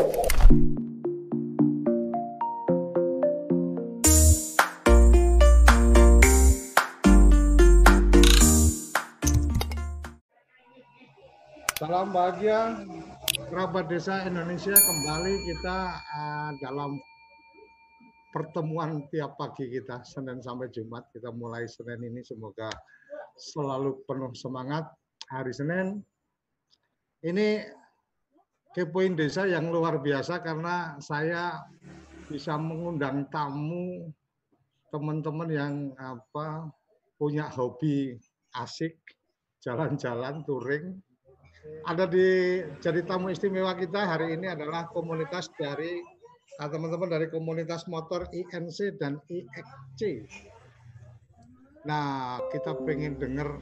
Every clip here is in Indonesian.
Salam bahagia kerabat desa Indonesia. Kembali kita uh, dalam pertemuan tiap pagi kita Senin sampai Jumat. Kita mulai Senin ini semoga selalu penuh semangat. Hari Senin ini kepoin desa yang luar biasa karena saya bisa mengundang tamu teman-teman yang apa punya hobi asik jalan-jalan touring ada di jadi tamu istimewa kita hari ini adalah komunitas dari ah, teman-teman dari komunitas motor INC dan IXC. Nah, kita pengen dengar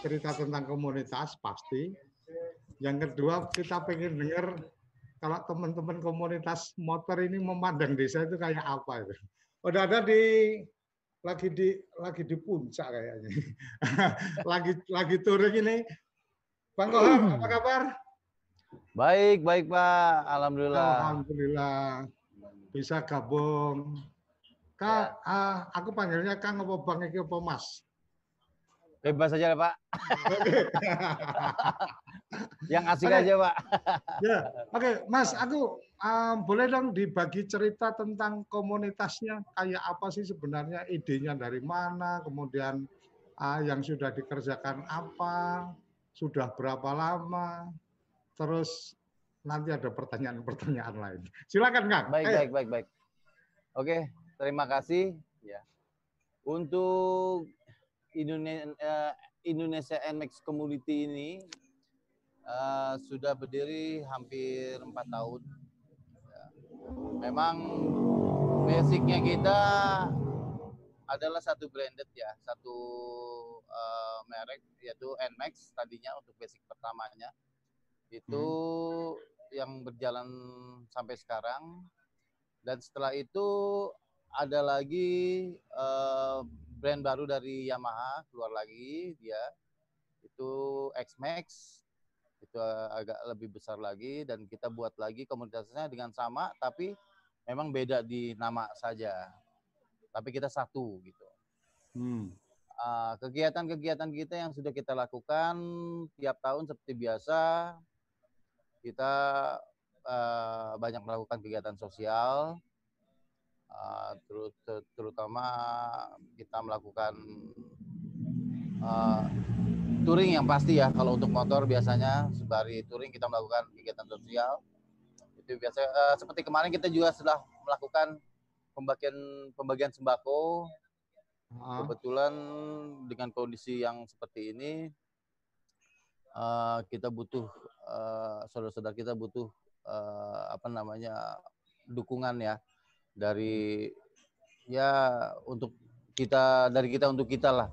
cerita tentang komunitas pasti. Yang kedua, kita pengen dengar kalau teman-teman komunitas motor ini memandang desa itu kayak apa itu. Udah ada di lagi di lagi di puncak kayaknya. lagi lagi touring ini Bang Kohar, apa kabar? Baik, baik Pak. Alhamdulillah. Alhamdulillah. Bisa gabung. Kak, ya. uh, aku panggilnya Kang apa Bang Iki apa Mas? Bebas saja Pak. Yang asik okay. aja Pak. ya, oke okay. Mas, aku um, boleh dong dibagi cerita tentang komunitasnya kayak apa sih sebenarnya idenya dari mana, kemudian uh, yang sudah dikerjakan apa, sudah berapa lama, terus nanti ada pertanyaan-pertanyaan lain. Silakan Kang. Baik, Ayo. baik, baik, baik. Oke, terima kasih. Ya, untuk Indonesia, uh, Indonesia NX Community ini uh, sudah berdiri hampir empat tahun. Ya. Memang basicnya kita adalah satu branded ya, satu uh, merek yaitu Nmax tadinya untuk basic pertamanya. Itu hmm. yang berjalan sampai sekarang. Dan setelah itu ada lagi uh, brand baru dari Yamaha keluar lagi dia itu X-Max itu agak lebih besar lagi dan kita buat lagi komunitasnya dengan sama tapi memang beda di nama saja tapi kita satu gitu. Hmm. Uh, kegiatan-kegiatan kita yang sudah kita lakukan tiap tahun seperti biasa kita uh, banyak melakukan kegiatan sosial uh, terus terutama kita melakukan uh, touring yang pasti ya kalau untuk motor biasanya sebari touring kita melakukan kegiatan sosial itu biasa uh, seperti kemarin kita juga sudah melakukan pembagian pembagian sembako. Uh. Kebetulan dengan kondisi yang seperti ini uh, kita butuh uh, saudara-saudara kita butuh uh, apa namanya dukungan ya dari ya untuk kita dari kita untuk kita lah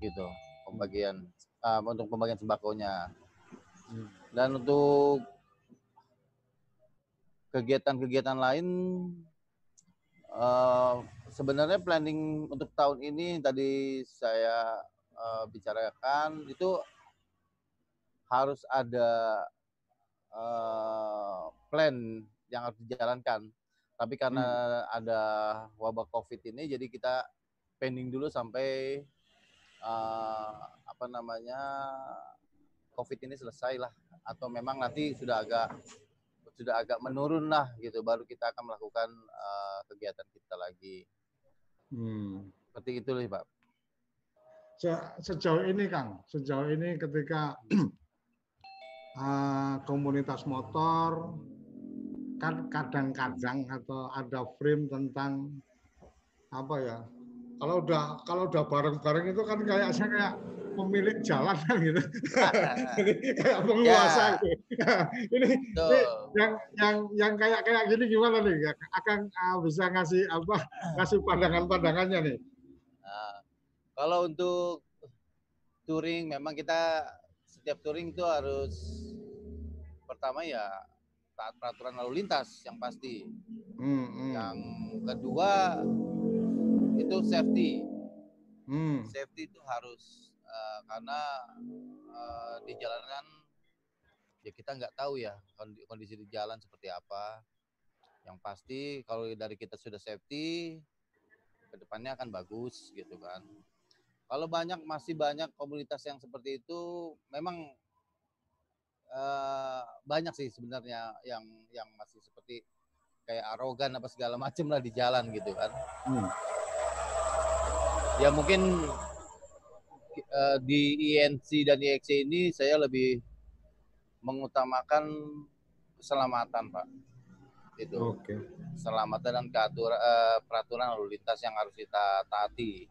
gitu pembagian uh, untuk pembagian sembakonya hmm. dan untuk kegiatan-kegiatan lain Uh, sebenarnya planning untuk tahun ini tadi saya uh, bicarakan itu harus ada uh, plan yang harus dijalankan. Tapi karena hmm. ada wabah COVID ini, jadi kita pending dulu sampai uh, apa namanya COVID ini selesai lah, atau memang nanti sudah agak sudah agak menurun lah gitu baru kita akan melakukan uh, kegiatan kita lagi hmm. seperti itu pak Se sejauh ini kang sejauh ini ketika uh, komunitas motor kadang-kadang atau ada frame tentang apa ya kalau udah kalau udah bareng-bareng itu kan kayak saya kayak pemilik jalan kan gitu. Jadi kayak penguasa ya. gitu. ini, ini yang yang yang kayak kayak gini gimana nih? Akan uh, bisa ngasih apa? Ngasih pandangan-pandangannya nih. Nah, kalau untuk touring memang kita setiap touring itu harus pertama ya taat peraturan lalu lintas yang pasti. Hmm, hmm. Yang kedua itu safety. Hmm. Safety itu harus uh, karena uh, di jalanan ya kita nggak tahu ya kondisi di jalan seperti apa. Yang pasti kalau dari kita sudah safety, ke depannya akan bagus gitu kan. Kalau banyak masih banyak komunitas yang seperti itu, memang uh, banyak sih sebenarnya yang yang masih seperti kayak arogan apa segala macam lah di jalan gitu kan. Hmm. Ya mungkin uh, di INC dan IXC ini saya lebih mengutamakan keselamatan pak itu okay. keselamatan dan keatur, uh, peraturan lalu lintas yang harus kita taati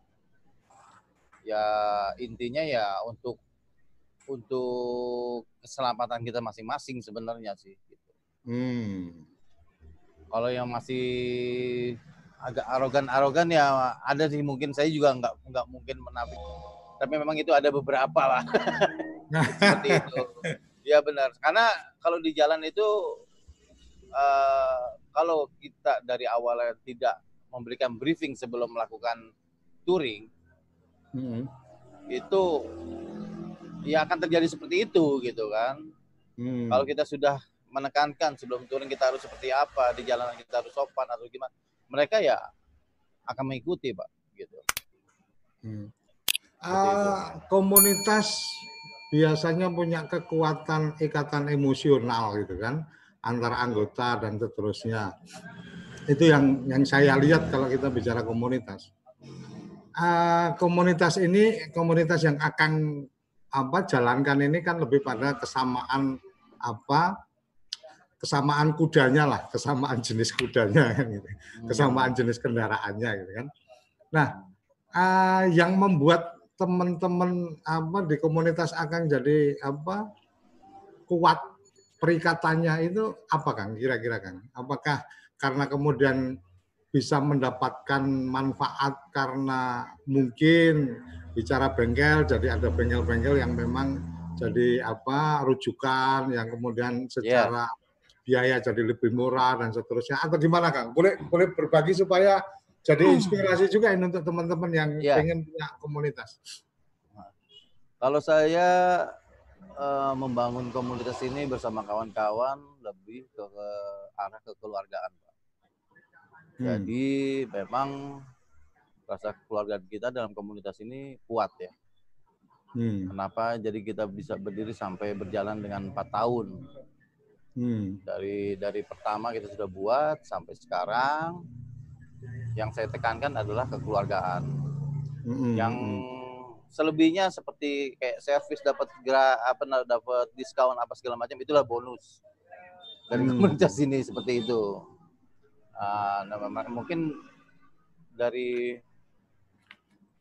ya intinya ya untuk untuk keselamatan kita masing-masing sebenarnya sih gitu. Hmm. Kalau yang masih agak arogan-arogan ya ada sih mungkin saya juga nggak nggak mungkin menafik. Tapi memang itu ada beberapa lah. Seperti itu. Iya benar. Karena kalau di jalan itu uh, kalau kita dari awalnya tidak memberikan briefing sebelum melakukan touring, hmm. itu ya akan terjadi seperti itu gitu kan. Hmm. Kalau kita sudah menekankan sebelum touring kita harus seperti apa di jalanan kita harus sopan atau gimana, mereka ya akan mengikuti pak gitu. Hmm. Uh, komunitas biasanya punya kekuatan ikatan emosional gitu kan antara anggota dan seterusnya. Itu yang yang saya lihat kalau kita bicara komunitas. Uh, komunitas ini komunitas yang akan apa jalankan ini kan lebih pada kesamaan apa kesamaan kudanya lah, kesamaan jenis kudanya kan gitu. Kesamaan jenis kendaraannya gitu kan. Nah, uh, yang membuat teman-teman apa di komunitas akan jadi apa kuat perikatannya itu apa Kang kira-kira Kang? Apakah karena kemudian bisa mendapatkan manfaat karena mungkin bicara bengkel jadi ada bengkel-bengkel yang memang jadi apa rujukan yang kemudian secara yeah. biaya jadi lebih murah dan seterusnya atau gimana Kang? Boleh boleh berbagi supaya jadi hmm. inspirasi juga ini untuk teman-teman yang ya. ingin punya komunitas. Kalau saya uh, membangun komunitas ini bersama kawan-kawan lebih ke, ke arah kekeluargaan, Pak. Hmm. Jadi memang rasa keluarga kita dalam komunitas ini kuat ya. Hmm. Kenapa? Jadi kita bisa berdiri sampai berjalan dengan empat tahun. Hmm. Dari dari pertama kita sudah buat sampai sekarang yang saya tekankan adalah kekeluargaan. Mm-hmm. Yang selebihnya seperti kayak servis dapat apa dapat diskon apa segala macam itulah bonus dari mm. komunitas ini seperti itu. Uh, nah, mungkin dari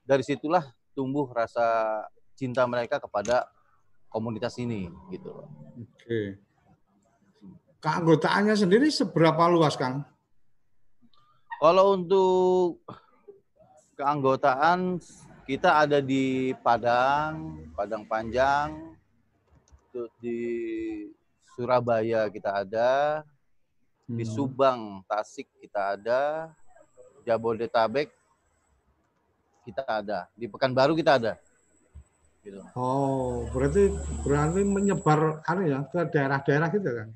dari situlah tumbuh rasa cinta mereka kepada komunitas ini gitu. Oke. Keanggotaannya sendiri seberapa luas, Kang? Kalau untuk keanggotaan kita ada di Padang, Padang Panjang, di Surabaya kita ada, di hmm. Subang, Tasik kita ada, Jabodetabek kita ada, di Pekanbaru kita ada. Gitu. Oh, berarti berarti menyebar anu ya ke daerah-daerah gitu kan?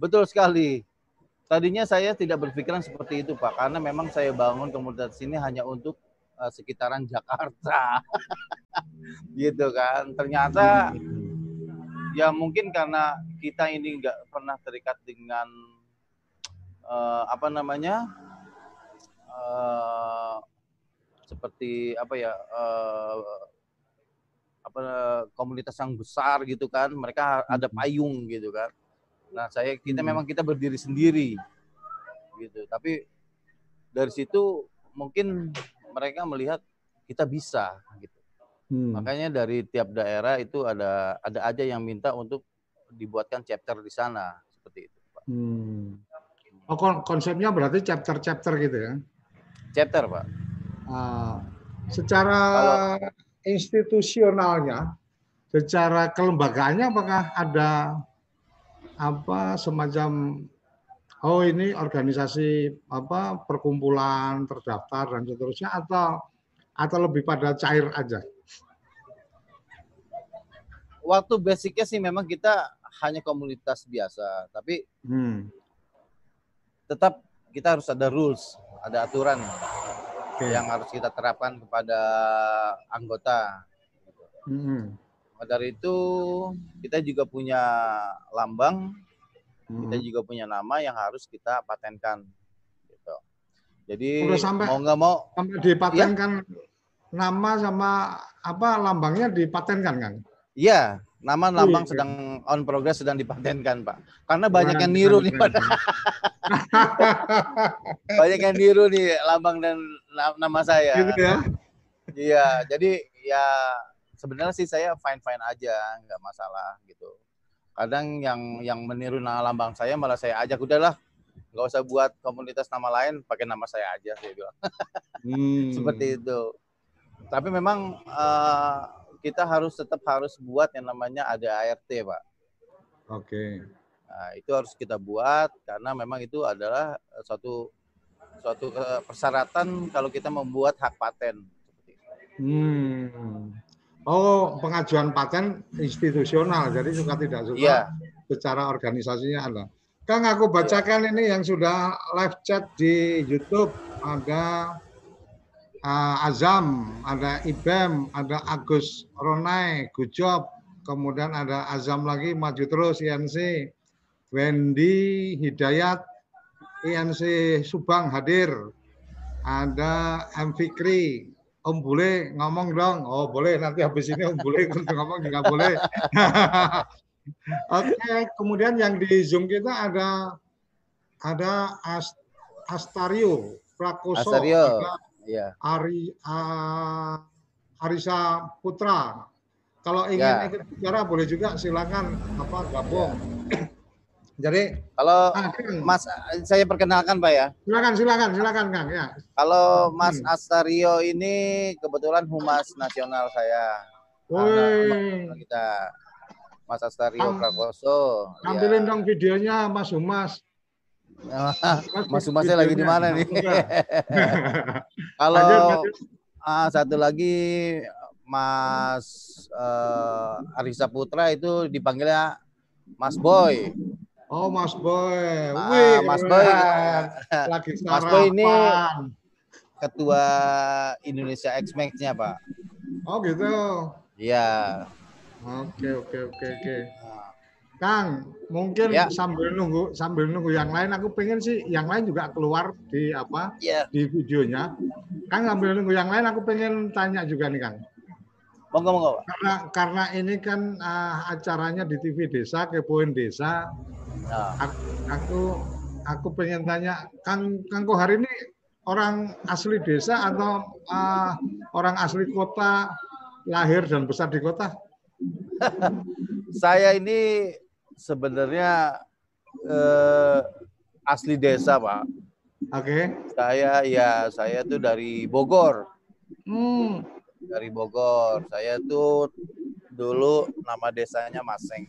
Betul sekali. Tadinya saya tidak berpikiran seperti itu Pak, karena memang saya bangun komunitas ini hanya untuk uh, sekitaran Jakarta, gitu kan. Ternyata ya mungkin karena kita ini nggak pernah terikat dengan uh, apa namanya uh, seperti apa ya uh, apa komunitas yang besar gitu kan, mereka ada payung gitu kan Nah, saya kita hmm. memang kita berdiri sendiri gitu. Tapi dari situ mungkin mereka melihat kita bisa gitu. Hmm. Makanya dari tiap daerah itu ada ada aja yang minta untuk dibuatkan chapter di sana seperti itu, Pak. Hmm. Oh, konsepnya berarti chapter-chapter gitu ya? Chapter, Pak. Uh, secara Kalau, institusionalnya, secara kelembagaannya apakah ada apa semacam oh ini organisasi apa perkumpulan terdaftar dan seterusnya atau atau lebih pada cair aja? Waktu basicnya sih memang kita hanya komunitas biasa, tapi Hmm. tetap kita harus ada rules, ada aturan Oke. yang harus kita terapkan kepada anggota. Hmm. Maka dari itu kita juga punya lambang, Hmm. kita juga punya nama yang harus kita patenkan. Gitu. Jadi Udah sampai- mau nggak mau, Sampai dipatenkan nama sama apa lambangnya dipatenkan kan? iya nama lambang Wih, sedang on progress sedang dipatenkan pak. Karena banyak yang niru nih, pada banyak yang niru nih lambang dan na- nama saya. Gitu ya. Iya, jadi ya sebenarnya sih saya fine fine aja, nggak masalah gitu. Kadang yang yang meniru nama lambang saya malah saya ajak udahlah, nggak usah buat komunitas nama lain, pakai nama saya aja saya bilang. Hmm. Seperti itu. Tapi memang eh, kita harus tetap harus buat yang namanya ada ART, Pak. Oke. Nah, itu harus kita buat karena memang itu adalah eh, suatu suatu eh, persyaratan kalau kita membuat hak paten. Seperti itu. Hmm. Oh, pengajuan paten institusional, jadi suka tidak suka Iya. secara organisasinya ada. Kang, aku bacakan ini yang sudah live chat di YouTube. Ada uh, Azam, ada Ibem, ada Agus Ronai, good job. Kemudian ada Azam lagi, maju terus, INC. Wendy Hidayat, INC Subang hadir. Ada M. Fikri, Om Bule ngomong dong. Oh boleh, nanti habis ini Om Bule ngomong juga boleh. Oke, kemudian yang di Zoom kita ada ada As, Astario, Prakoso, Astario. ada Iya. Ari A- Arisa Putra. Kalau ingin Ya. ikut bicara boleh juga silakan apa gabung. Jadi Kalau ah, Mas, saya perkenalkan Pak ya. silakan silakan silakan Kang ya. Kalau Mas Hmm. Astario ini kebetulan humas nasional saya. Woi, kita Mas Astario Am- Prakoso. ambilin Ya. dong videonya Mas Humas. Mas Humasnya lagi di mana nih? Kalau ah, satu lagi Mas eh, Arisa Putra itu dipanggilnya Mas Boy. Oh Mas Boy, Ah, wih, Mas Boy. lagi Mas Boy ini-. Ketua Indonesia X-Max-nya Pak. Oh gitu. Iya. Oke oke oke oke. Kang, mungkin Ya. sambil nunggu sambil nunggu yang lain, aku pengen sih yang lain juga keluar di apa Iya. di videonya. Kang sambil nunggu yang lain, aku pengen tanya juga nih Kang. Monggo monggo. Karena karena ini kan ah, acaranya di TV Desa, kepoin Desa. Nah, Aku aku, aku pengen tanya, Kang Kang Kohar ini orang asli desa atau ah, orang asli kota, lahir dan besar di kota? saya ini sebenarnya eh, asli desa Pak. Oke. Saya ya saya tuh dari Bogor, Hmm. dari Bogor. Saya tuh dulu nama desanya Maseng.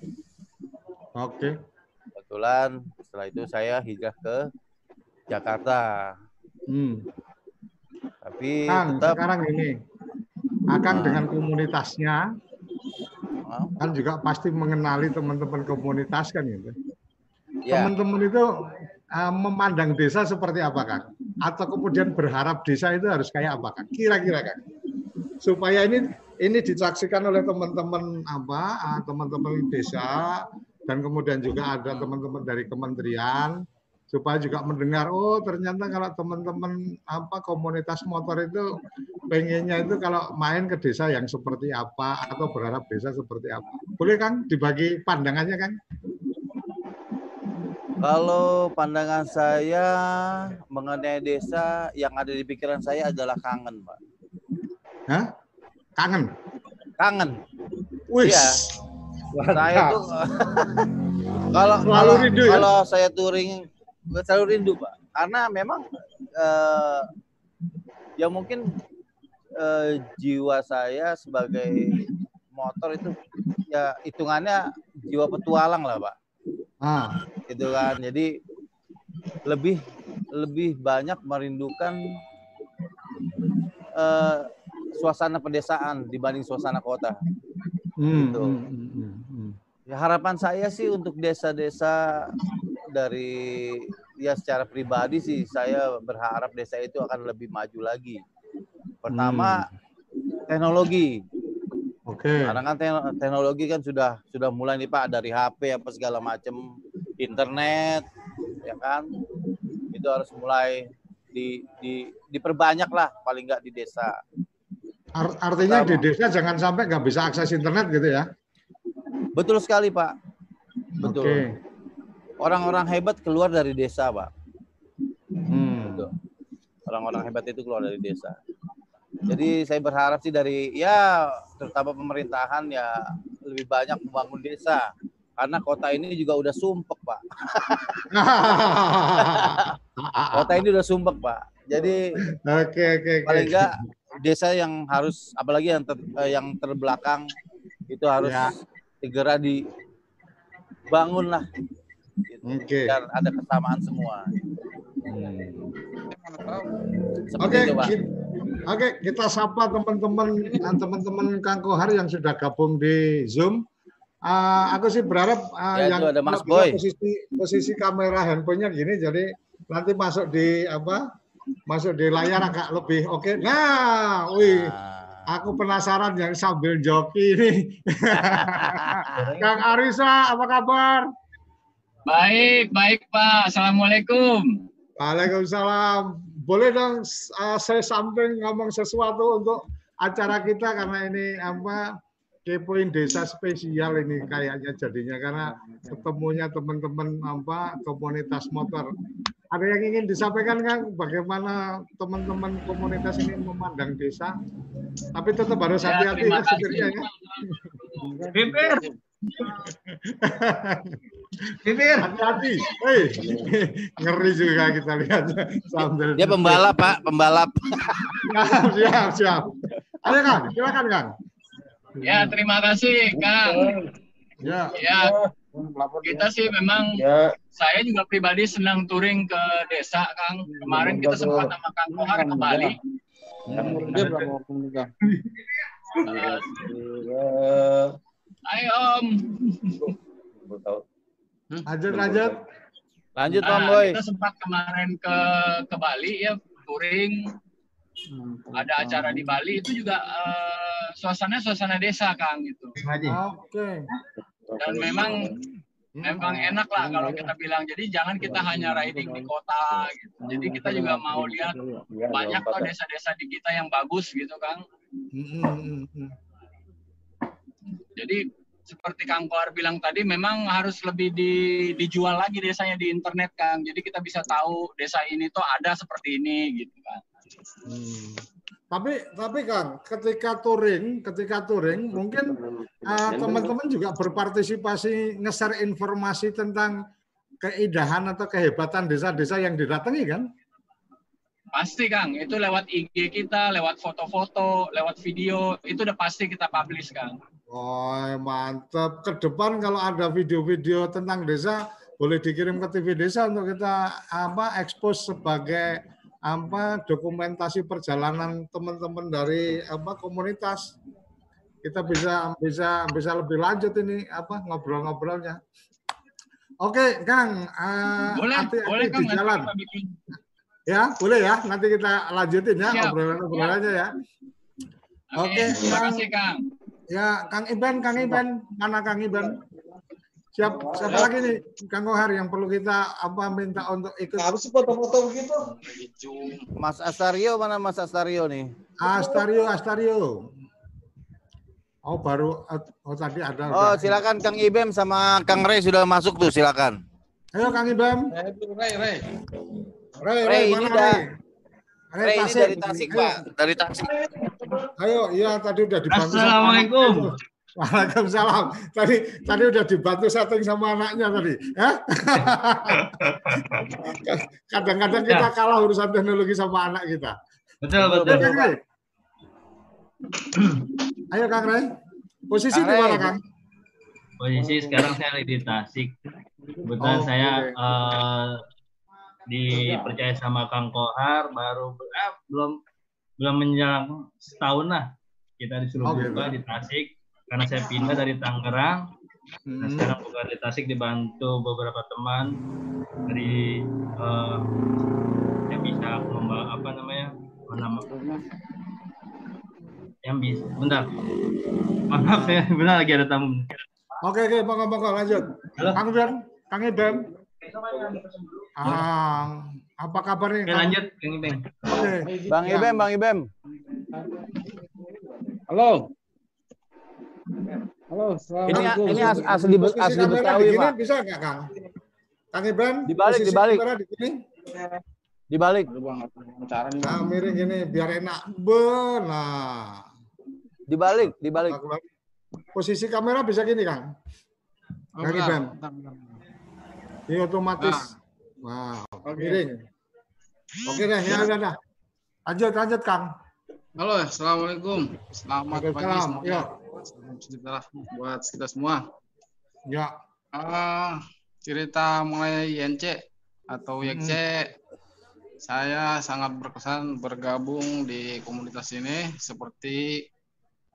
Oke. Kebetulan setelah itu saya hijrah ke Jakarta. Hmm. Tapi Kang, tetap sekarang ini akan Ah. dengan komunitasnya kan juga pasti mengenali teman-teman komunitas kan gitu. ya Teman-teman itu uh, memandang desa seperti apa Kang? Atau kemudian berharap desa itu harus kayak apa Kang? Kira-kira Kang. Supaya ini ini disaksikan oleh teman-teman apa? uh, teman-teman desa dan kemudian juga ada teman-teman dari kementerian supaya juga mendengar oh ternyata kalau teman-teman apa komunitas motor itu pengennya itu kalau main ke desa yang seperti apa atau berharap desa seperti apa boleh Kang dibagi pandangannya Kang kalau pandangan saya mengenai desa yang ada di pikiran saya adalah kangen, Pak. Hah? kangen Kangen. Wih Iya. Saya tuh kalau kalau ya? kalau saya touring selalu rindu pak. Karena memang eh, ya mungkin eh, jiwa saya sebagai motor itu ya hitungannya jiwa petualang lah pak. Ah. Gitu kan. Jadi lebih lebih banyak merindukan eh, suasana pedesaan dibanding suasana kota. Hmm, Gitu. hmm, hmm, hmm. Ya, harapan saya sih untuk desa-desa dari ya secara pribadi sih saya berharap desa itu akan lebih maju lagi. Pertama hmm. teknologi. Oke. Okay. Karena kan teknologi kan sudah sudah mulai nih Pak dari HP apa segala macam internet ya kan. Itu harus mulai di, di diperbanyak lah paling nggak di desa. Artinya Pertama. di desa jangan sampai nggak bisa akses internet gitu ya? Betul sekali, Pak. Betul. Okay. Orang-orang hebat keluar dari desa, Pak. Hmm. Orang-orang hebat itu keluar dari desa. Jadi saya berharap sih dari ya terutama pemerintahan ya lebih banyak membangun desa karena kota ini juga udah sumpek pak. kota ini udah sumpek pak. Jadi oke okay, oke. Okay, paling enggak desa yang harus apalagi yang ter, eh, yang terbelakang itu harus ya segera dibangun lah gitu. okay. biar ada kesamaan semua hmm. oke okay, Oke, kita sapa teman-teman teman-teman Kang Kohar yang sudah gabung di Zoom. Uh, aku sih berharap uh, ya, yang ada Mas Boy. posisi posisi kamera handphonenya gini, jadi nanti masuk di apa? Masuk di layar agak lebih oke. Okay. Nah, wih. Nah Aku penasaran yang sambil joki ini. Kang Arisa, apa kabar? Baik, baik Pak. Assalamualaikum. Waalaikumsalam. Boleh dong uh, saya samping ngomong sesuatu untuk acara kita karena ini apa kepoin desa spesial ini kayaknya jadinya karena ketemunya teman-teman apa komunitas motor. Ada yang ingin disampaikan Kang bagaimana teman-teman komunitas ini memandang desa? Tapi tetap harus ya, hati-hati ya, ya setirnya ya. Bibir. Hati-hati. Hei. Ngeri juga kita lihat sambil. Dia pembalap, Pak, pembalap. siap, siap. Ayo Kang, silakan Kang. Ya, terima kasih, Kang. Ya. Ya. Kita sih memang ya. saya juga pribadi senang touring ke desa, Kang. Kemarin kita sempat sama Kang Kohar ke Bali. Ayo Om. Lanjut, lanjut. Lanjut, Om nah, Boy. Kita sempat kemarin ke ke Bali ya, touring ada acara di Bali itu juga uh, suasana suasana desa Kang gitu. Oke. Okay. Dan memang memang enak lah kalau kita bilang. Jadi jangan kita hanya riding di kota gitu. Jadi kita juga mau lihat banyak kok desa-desa di kita yang bagus gitu Kang. Jadi seperti Kang Kohar bilang tadi memang harus lebih di, dijual lagi desanya di internet Kang. Jadi kita bisa tahu desa ini tuh ada seperti ini gitu kan. Hmm. Tapi tapi kan ketika touring, ketika touring mungkin uh, teman-teman juga berpartisipasi nge-share informasi tentang keindahan atau kehebatan desa-desa yang didatangi kan? Pasti Kang, itu lewat IG kita, lewat foto-foto, lewat video, itu udah pasti kita publish Kang. Oh mantap. Ke depan kalau ada video-video tentang desa, boleh dikirim ke TV desa untuk kita apa ekspos sebagai apa dokumentasi perjalanan teman-teman dari apa komunitas kita bisa bisa bisa lebih lanjut ini apa ngobrol-ngobrolnya. Oke, Kang, uh, boleh, hati -hati boleh, di Kang, jalan. Ya, boleh ya. Nanti kita lanjutin ya obrolan-obrolannya ya. Oke, okay, terima kasih, Kang. Ya, Kang Iban, Kang Iban, mana Kang Iban? Siap, siapa lagi nih Kang Kohar yang perlu kita apa minta untuk ikut? Harus foto-foto begitu. Mas Astario mana Mas Astario nih? Astario, Astario. Oh baru oh tadi ada. Oh udah. silakan Kang Ibem sama Kang Rey sudah masuk tuh silakan. Ayo Kang Ibem. Rey Rey. Rey, Rey, ini dah. Rey, Rey ini dari Tasik Pak, dari Tasik. Ayo, iya tadi udah dibantu. Assalamualaikum. Waalaikumsalam. Tadi tadi udah dibantu setting sama anaknya tadi, ya. Kadang-kadang kita ya. kalah urusan teknologi sama anak kita. Betul betul. Oke, Kang Ayo Kang Ray. Posisi di mana Kang? Posisi sekarang saya di Tasik. Kebetulan oh, saya okay. uh, eh, dipercaya sama Kang Kohar baru eh, belum belum menjelang setahun lah kita disuruh oh, buka gitu. di Tasik. Karena saya pindah dari Tangerang. Nah, sekarang bukan di Tasik dibantu beberapa teman. Dari uh, yang bisa membawa apa namanya nama yang bisa bentar. Maaf ya benar lagi ada tamu. Oke oke monggo monggo lanjut. Halo. Kang Ben Kang Iben ah apa kabar nih oke, lanjut Kang Ibem oke Bang Ibem Bang Ibem halo Halo, ini ini as, asli asli, asli Betawi, Pak. Bisa nggak, Kang? Kang Ibran, dibalik, dibalik. Di sini. Dibalik. Nah, miring gini biar enak. Benar. Dibalik, dibalik. Posisi kamera bisa gini, Kang. Kang Ibran. Ini otomatis. Nah, wow, miring. Oke deh, ya udah dah. Lanjut, lanjut, Kang. Halo, assalamualaikum. Selamat pagi semuanya. Ya sejahtera buat kita semua. Ya. Uh, cerita mulai YNC atau YC, hmm. saya sangat berkesan bergabung di komunitas ini seperti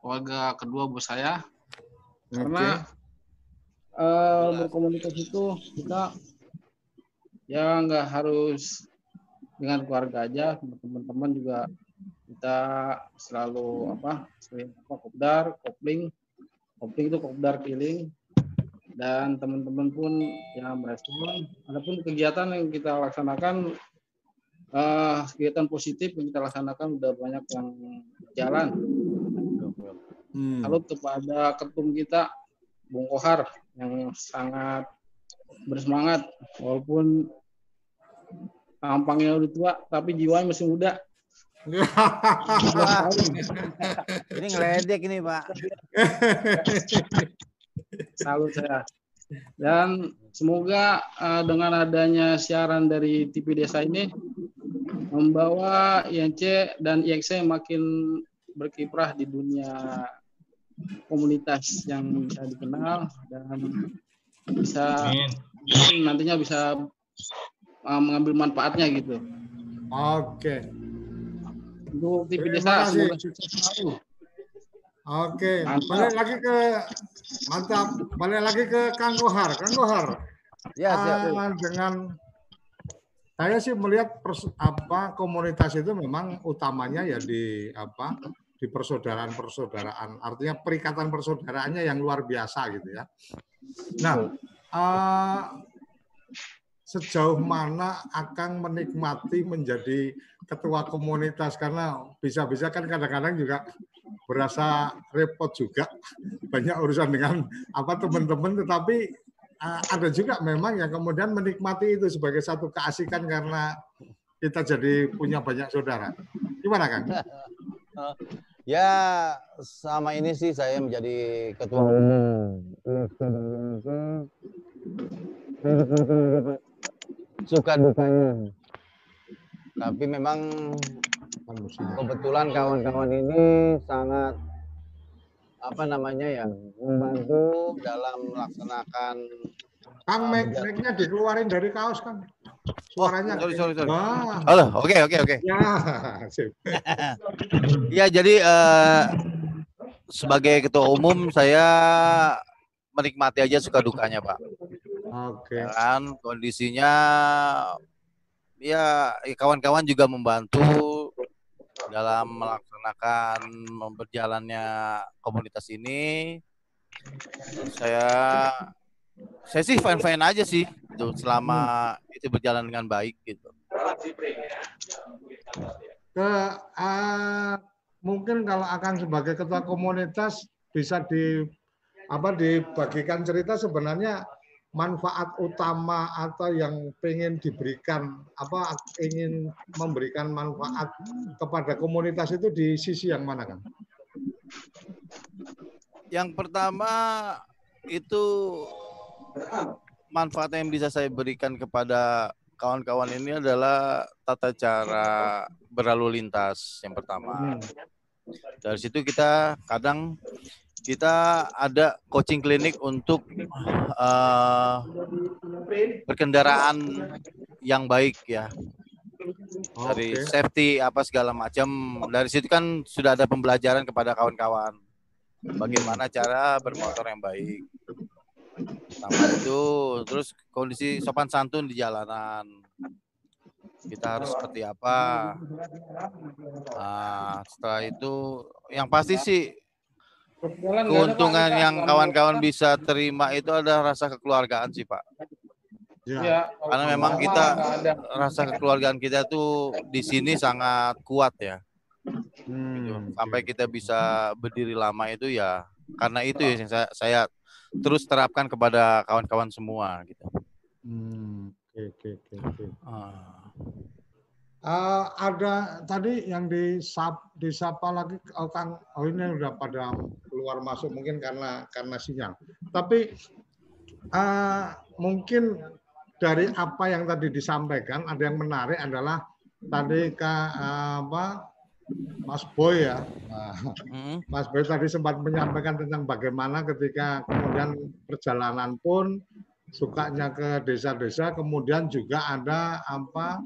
keluarga kedua bos saya. Okay. Karena uh, berkomunitas itu kita ya nggak harus dengan keluarga aja, teman-teman juga kita selalu apa sering apa kopdar kopling. Kopling itu kopdar keliling. Dan teman-teman pun yang merespon. Adapun kegiatan yang kita laksanakan uh, kegiatan positif yang kita laksanakan udah banyak yang jalan. Hmm. kepada ketum kita Bung Kohar yang sangat bersemangat walaupun tampangnya udah tua tapi jiwanya masih muda ini ngeledek ini Pak. Salut saya. Dan semoga uh, dengan adanya siaran dari TV Desa ini membawa INC dan IXC makin berkiprah di dunia komunitas yang bisa dikenal dan bisa nantinya bisa uh, mengambil manfaatnya gitu. Oke. Okay untuk TV desa semoga Oke, balik lagi ke mantap. Balik lagi ke Kang Kohar. Kang Kohar. Ya, siap. Uh, dengan saya sih melihat pers, apa komunitas itu memang utamanya ya di apa di persaudaraan-persaudaraan. Artinya perikatan persaudaraannya yang luar biasa gitu ya. Nah, uh, sejauh mana akan menikmati menjadi ketua komunitas karena bisa-bisa kan kadang-kadang juga berasa repot juga banyak urusan dengan apa teman-teman tetapi uh, ada juga memang yang kemudian menikmati itu sebagai satu keasikan karena kita jadi punya banyak saudara. Gimana kan? Ya sama ini sih saya menjadi ketua umum. Suka dukanya. Tapi memang kebetulan kawan-kawan ini sangat apa namanya ya membantu dalam melaksanakan Kang mic nya dikeluarin dari kaos kan suaranya. oh, sorry sorry sorry. Ah. halo oke oke oke. Ya ya jadi uh, sebagai ketua umum saya menikmati aja suka dukanya pak oke okay. kan kondisinya ya, ya kawan-kawan juga membantu dalam melaksanakan berjalannya komunitas ini. Saya saya sih fine-fine aja sih itu selama itu berjalan dengan baik gitu. Ke uh, mungkin kalau akan sebagai ketua komunitas bisa di apa dibagikan cerita sebenarnya manfaat utama atau yang ingin diberikan apa ingin memberikan manfaat kepada komunitas itu di sisi yang mana kan? Yang pertama itu manfaat yang bisa saya berikan kepada kawan-kawan ini adalah tata cara berlalu lintas yang pertama. Hmm. Dari situ kita kadang kita ada coaching klinik untuk uh, berkendaraan yang baik ya dari okay. safety apa segala macam dari situ kan sudah ada pembelajaran kepada kawan-kawan bagaimana cara bermotor yang baik Sama itu, terus kondisi sopan santun di jalanan. Kita harus seperti apa? Nah, setelah itu, yang pasti sih keuntungan yang kawan-kawan bisa terima itu ada rasa kekeluargaan sih Pak. Ya. Ya, Karena memang kita rasa kekeluargaan kita tuh di sini sangat kuat ya. gitu. Hmm. Sampai kita bisa berdiri lama itu ya karena itu ya yang saya, saya terus terapkan kepada kawan-kawan semua gitu. Hmm. Oke, oke, oke, oke. Ah. Eh, ada tadi yang disap, disapa lagi oh, Kang oh ini udah pada keluar masuk mungkin karena karena sinyal. Tapi eh, mungkin dari apa yang tadi disampaikan ada yang menarik adalah tadi Kak eh, apa Mas Boy ya. Nah, Mm, Mas Boy tadi sempat menyampaikan tentang bagaimana ketika kemudian perjalanan pun sukanya ke desa-desa, kemudian juga ada apa?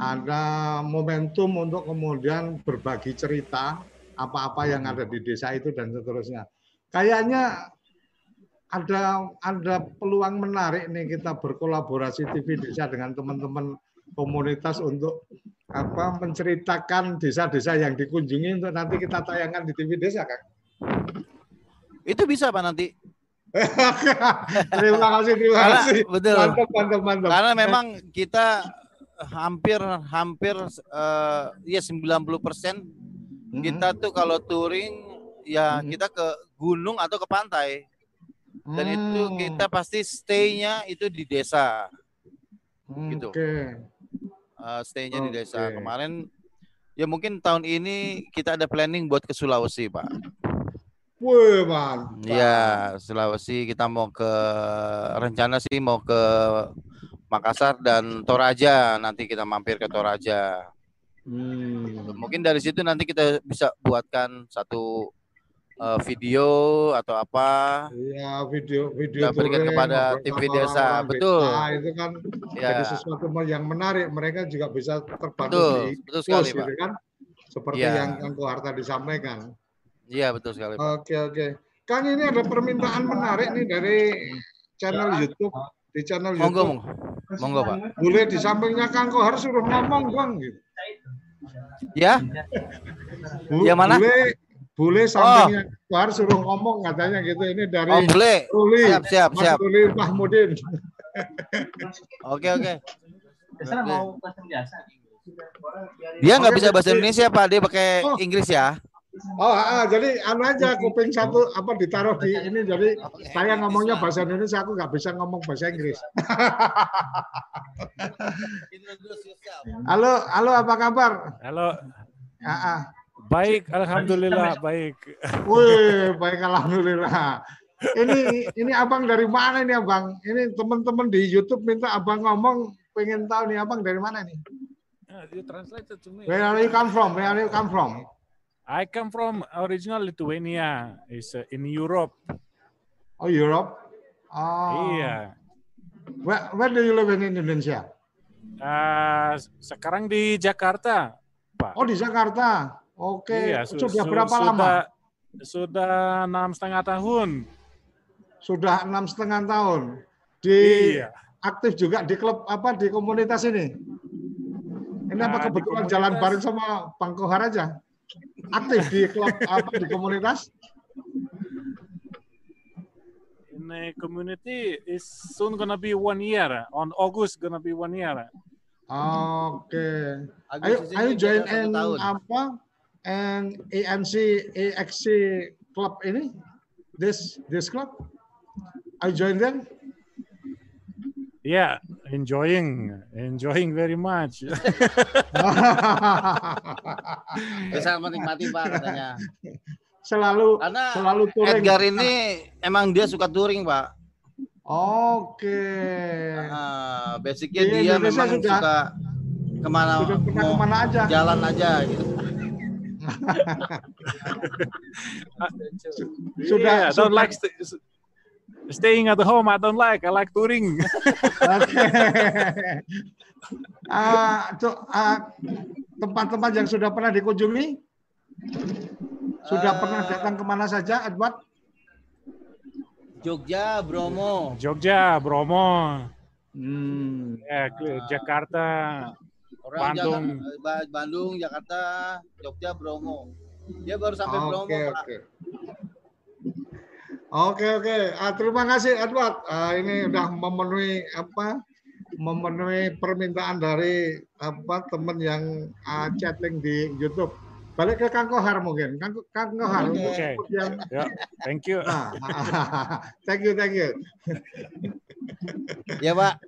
Ada momentum untuk kemudian berbagi cerita apa-apa yang ada di desa itu dan seterusnya. Kayaknya ada ada peluang menarik nih kita berkolaborasi TV Desa dengan teman-teman komunitas untuk apa menceritakan desa-desa yang dikunjungi untuk nanti kita tayangkan di TV Desa kan. Itu bisa Pak nanti. terima kasih, terima Karena kasih. betul. Mantap, mantap, mantap. Karena memang kita hampir hampir eh, ya 90% Mhm. kita tuh kalau touring ya Mhm. kita ke gunung atau ke pantai. Dan itu Hmm, kita pasti stay-nya itu di desa. hmm, gitu. Oke. eh, stay-nya di desa. Kemarin ya mungkin tahun ini kita ada planning buat ke Sulawesi, Pak. Wih, mantap. Iya, Sulawesi kita mau ke rencana sih mau ke Makassar dan Toraja. Nanti kita mampir ke Toraja. Hmm. Mungkin dari situ nanti kita bisa buatkan satu eh, video atau apa. Iya, video video Kita berikan kepada ngobrol TV desa. Betul. desa, itu kan Ya, jadi sesuatu yang menarik. Mereka juga bisa terbantu betul, di betul sekali, post, Pak. gitu kan? Seperti Iya. yang Kang Kohar tadi sampaikan. Iya, betul sekali, Pak. Oke, oke. Kang ini ada permintaan menarik nih dari channel YouTube. Di channel Monggo, YouTube. monggo. Monggo, Pak. Boleh di sampingnya Kang Kohar suruh ngomong, Bang. Gitu. Ya, Bu- Yang mana? Boleh, boleh sampingnya Kang Kohar suruh ngomong katanya gitu. Ini dari oh boleh. Ruli. Siap, siap, Mas siap. Ruli Mahmudin. Oke, oke. Dia nggak bisa bahasa Indonesia, Pak. Dia pakai Oh. Inggris ya. Oh, ah, jadi anu aja kuping satu apa ditaruh di ini jadi saya ngomongnya bahasa Indonesia aku nggak bisa ngomong bahasa Inggris. Halo, halo apa kabar? Halo, Ah, ah. baik, alhamdulillah baik. Wih, baik alhamdulillah. Ini ini abang dari mana ini abang? Ini teman-teman di YouTube minta abang ngomong, pengen tahu nih abang dari mana nih? You translated to me. Where are you come from? Where are you come from? I come from original Lithuania. It's uh, in Europe. Oh Europe. Oh. Iya. Where, where do you live in Indonesia? Uh, sekarang di Jakarta, Pak. Oh di Jakarta. Oke. Iya, su- Sudah su- berapa sudah, lama? Sudah enam setengah tahun. Sudah enam setengah tahun. Di Iya. aktif juga di klub apa di komunitas ini. Ini apa Nah, di kebetulan jalan bareng sama Bang Kohar aja? Aktif di klub apa di komunitas? In the community is soon gonna be one year. On August gonna be one year. Oke. Ayo, Agustus ayo ini join tahun. apa? And ANC AXC club ini? This this club? I join them. Yeah, enjoying, enjoying very much. Bisa menikmati, Pak, katanya. selalu Karena selalu touring. Edgar ini emang dia suka touring, Pak. Oke. Ah, basicnya Di dia Indonesia memang sudah- suka ke mana Sudah pernah mau ke mana aja? jalan aja gitu. Sudah yeah, I don't sudah- like staying at home. I don't like. I like touring. Oke. Ah, tuh, ah, tempat-tempat yang sudah pernah dikunjungi? Sudah Eh, pernah datang ke mana saja, Edward? Jogja, Bromo. Jogja, Bromo. Hmm. Ya, ke Jakarta, Orang Bandung. Jakarta- Ba- Bandung, Jakarta, Jogja, Bromo. Dia baru sampai Bromo, Oke, Pak. oke. Oke, oke. Ah, terima kasih Edward. Ah, ini udah memenuhi apa? Memenuhi permintaan dari apa teman yang ah, chatting di YouTube. Balik ke Kang Kohar mungkin. Kang, Kang Kohar Oke. Oke. yang Ya, thank you. Nah, thank you, thank you. Ya, Pak.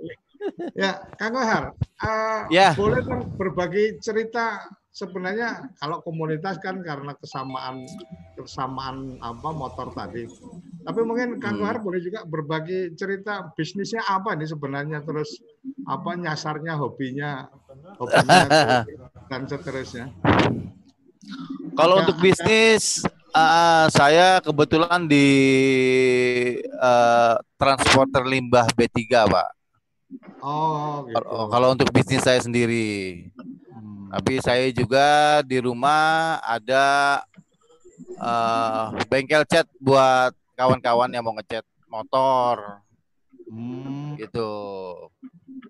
Ya, Kang Kohar, ah, Ya. boleh dong berbagi cerita sebenarnya kalau komunitas kan karena kesamaan kesamaan apa motor tadi. Tapi mungkin Kang Hmm. Kohar boleh juga berbagi cerita bisnisnya apa nih sebenarnya terus apa nyasarnya hobinya hobinya dan seterusnya. Kalau untuk bisnis, eh, saya kebetulan di eh, transporter limbah B3, Pak. Oh, gitu. Kalau kalau untuk bisnis saya sendiri. Hmm. Tapi saya juga di rumah ada eh, bengkel cat buat kawan-kawan yang mau ngecat motor Hmm. gitu.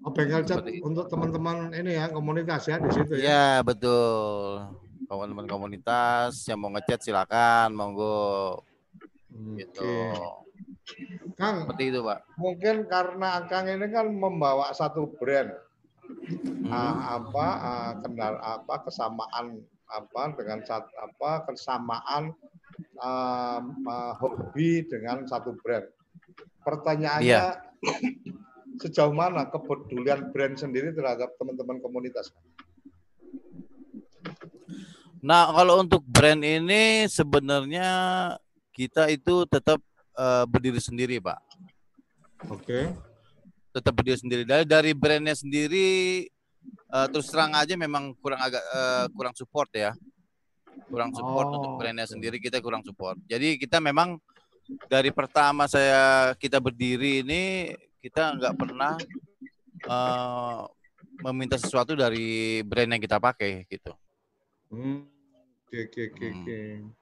Oh, bengkel cat Seperti untuk teman-teman ini ya komunitas ya di situ ya. Ya betul. Kawan-kawan komunitas yang mau ngecat silakan, monggo gitu. Oke. Kang, Seperti itu, Pak. mungkin karena Kang ini kan membawa satu brand Hmm. ah, apa ah, kendal apa kesamaan apa dengan satu apa kesamaan ah, ah, hobi dengan satu brand. Pertanyaannya Iya. sejauh mana kepedulian brand sendiri terhadap teman-teman komunitas? Nah, kalau untuk brand ini sebenarnya kita itu tetap eh, berdiri sendiri, Pak. Oke. Tetap berdiri sendiri. Dari dari brandnya sendiri eh, terus terang aja memang kurang agak eh, kurang support ya. Kurang support Oh, untuk brandnya sendiri kita kurang support. Jadi kita memang dari pertama saya kita berdiri ini kita nggak pernah eh, meminta sesuatu dari brand yang kita pakai gitu. Hmm. Oke, oke, oke, Hmm.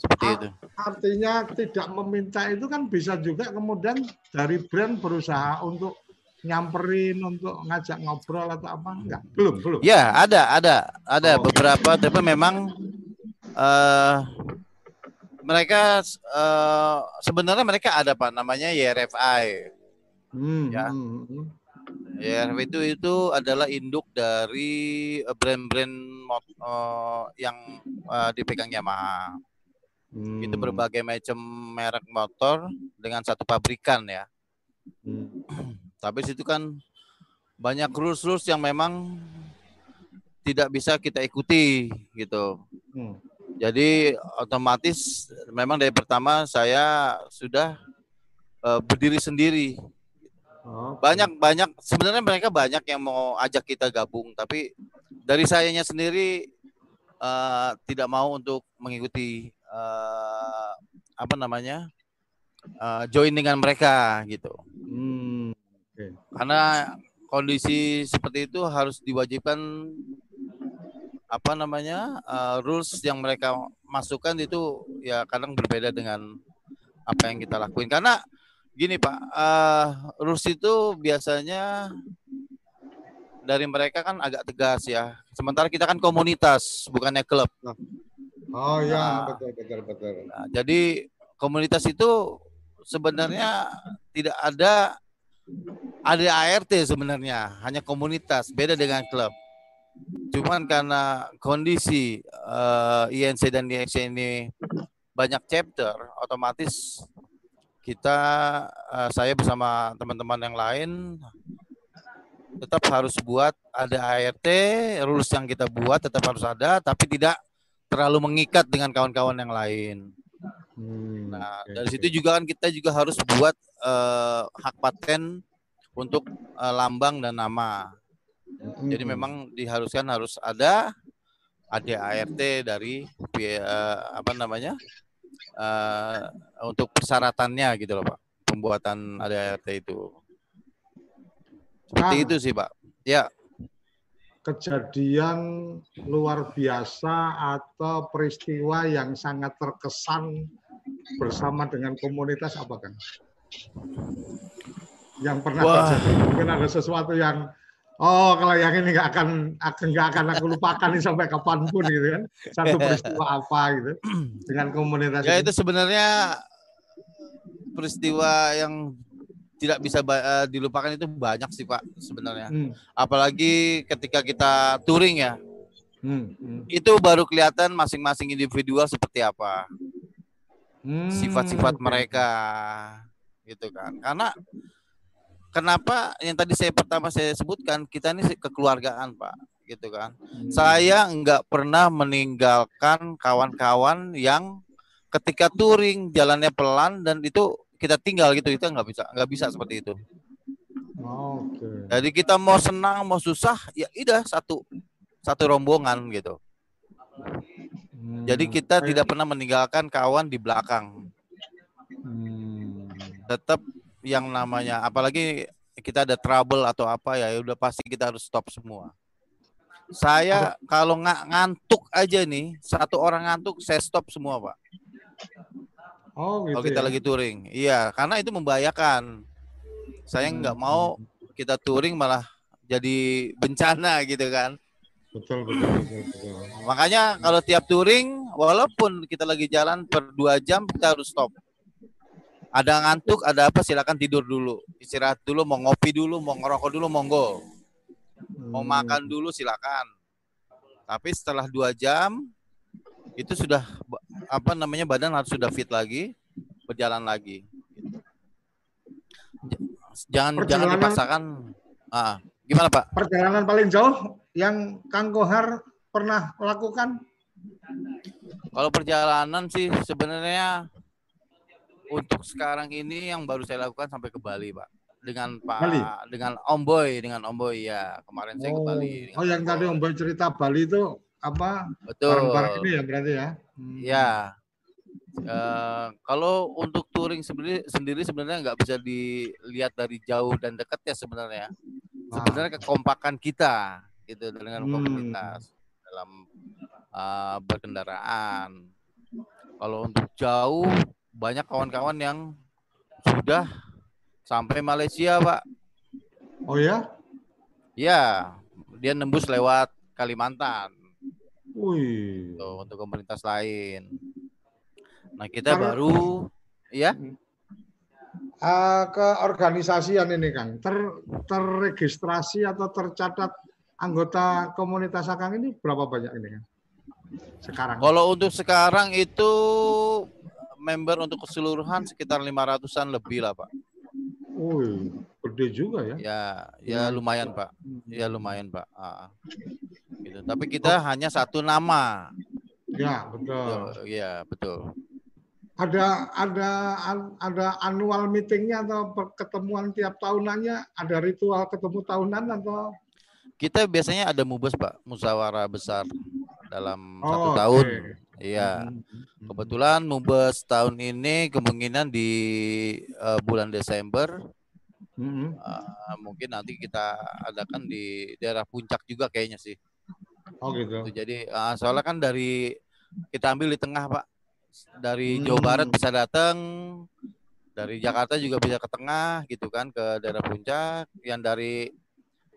Seperti itu. Artinya tidak meminta itu kan bisa juga kemudian dari brand berusaha untuk nyamperin untuk ngajak ngobrol atau apa enggak? Belum, belum. Ya, ada, ada, ada Oh. beberapa, tapi memang eh mereka eh, sebenarnya mereka ada pak, namanya YRFI. Hmm, Ya. hmm, YRFI itu itu adalah induk dari eh, brand-brand eh, yang eh, dipegang Yamaha. Hmm. Itu berbagai macam merek motor dengan satu pabrikan ya. Hmm. Tapi situ kan banyak rules-rules yang memang tidak bisa kita ikuti gitu. Hmm. Jadi otomatis memang dari pertama saya sudah eh, berdiri sendiri. Banyak banyak sebenarnya mereka banyak yang mau ajak kita gabung, tapi dari sayanya sendiri eh, tidak mau untuk mengikuti eh, apa namanya eh, join dengan mereka gitu. Hmm. Karena kondisi seperti itu harus diwajibkan apa namanya uh, rules yang mereka masukkan itu ya kadang berbeda dengan apa yang kita lakuin karena gini pak uh, rules itu biasanya dari mereka kan agak tegas ya sementara kita kan komunitas bukannya klub Oh ya, Nah. betul betul betul. Nah, jadi komunitas itu sebenarnya tidak ada ada ART sebenarnya, hanya komunitas, beda dengan klub. Cuman karena kondisi eh, INC dan INC ini banyak chapter, otomatis kita eh, saya bersama teman-teman yang lain tetap harus buat ada ART, rules yang kita buat tetap harus ada, tapi tidak terlalu mengikat dengan kawan-kawan yang lain. Hmm, Nah, oke, dari situ juga kan kita juga harus buat eh, hak paten untuk eh, lambang dan nama. Jadi Hmm. memang diharuskan harus ada ada ART dari eh, apa namanya eh, untuk persyaratannya gitu loh Pak, pembuatan ada ART itu. Seperti Kang. itu sih Pak. Ya, kejadian luar biasa atau peristiwa yang sangat terkesan bersama dengan komunitas apa kan? Yang pernah terjadi mungkin ada sesuatu yang oh kalau yang ini nggak akan akan nggak akan aku lupakan nih sampai kapan pun gitu kan satu peristiwa apa gitu dengan komunitas ya itu sebenarnya peristiwa yang tidak bisa uh, dilupakan itu banyak sih pak sebenarnya hmm. apalagi ketika kita touring ya hmm. Hmm. itu baru kelihatan masing-masing individual seperti apa hmm, sifat-sifat hmm. mereka gitu kan karena kenapa yang tadi saya pertama saya sebutkan kita ini kekeluargaan pak gitu kan hmm. saya nggak pernah meninggalkan kawan-kawan yang ketika touring jalannya pelan dan itu kita tinggal gitu itu nggak bisa nggak bisa seperti itu okay. jadi kita mau senang mau susah ya udah satu satu rombongan gitu hmm. jadi kita tidak pernah meninggalkan kawan di belakang hmm. tetap yang namanya apalagi kita ada trouble atau apa ya, ya udah pasti kita harus stop semua. Saya kalau nggak ngantuk aja nih, satu orang ngantuk saya stop semua, Pak. Oh, gitu. Kalau kita ya? lagi touring. Iya, karena itu membahayakan. Saya hmm, nggak hmm. mau kita touring malah jadi bencana gitu kan. Betul, betul, betul, betul. Makanya kalau tiap touring, walaupun kita lagi jalan per dua jam, kita harus stop ada ngantuk, ada apa silakan tidur dulu. Istirahat dulu, mau ngopi dulu, mau ngerokok dulu, monggo. Mau hmm. makan dulu silakan. Tapi setelah dua jam itu sudah apa namanya badan harus sudah fit lagi, berjalan lagi. Jangan jangan dipaksakan. Ah, gimana Pak? Perjalanan paling jauh yang Kang Kohar pernah lakukan? Kalau perjalanan sih sebenarnya untuk sekarang ini yang baru saya lakukan sampai ke Bali, Pak. Dengan Pak Bali? dengan Om Boy, dengan Om Boy ya. Kemarin oh. saya ke Bali. Oh, yang tadi Om Boy cerita Bali itu apa? Betul. Barang-barang ini ya berarti ya. Hmm. Ya. Uh, kalau untuk touring sendiri sendiri sebenarnya nggak bisa dilihat dari jauh dan dekat ya sebenarnya. Sebenarnya kekompakan kita gitu dengan hmm. komunitas dalam uh, berkendaraan. Kalau untuk jauh banyak kawan-kawan yang sudah sampai Malaysia, Pak. Oh ya? Ya, dia nembus lewat Kalimantan. Wih. Tuh, untuk komunitas lain. Nah, kita Karena, baru ya uh, ke organisasian ini Kang, ter, terregistrasi atau tercatat anggota komunitas Akang ini berapa banyak ini Kang? Sekarang. Kalau untuk sekarang itu member untuk keseluruhan sekitar 500-an lebih lah, Pak. Wih, gede juga ya. Ya, ya lumayan, Pak. Ya lumayan, Pak. Ah. Gitu. Tapi kita oh. hanya satu nama. Ya, betul. Iya, betul. Ada ada ada annual meetingnya atau pertemuan tiap tahunannya? Ada ritual ketemu tahunan atau? Kita biasanya ada mubes, Pak, musyawarah besar dalam oh, satu tahun. Iya. Hmm, hmm, hmm. Kebetulan Mubes tahun ini kemungkinan di uh, bulan Desember. Uh, mungkin nanti kita adakan di daerah puncak juga kayaknya sih. Oh gitu. Jadi uh, soalnya kan dari kita ambil di tengah pak, dari hmm. Jawa Barat bisa datang, dari Jakarta juga bisa ke tengah gitu kan ke daerah puncak. Yang dari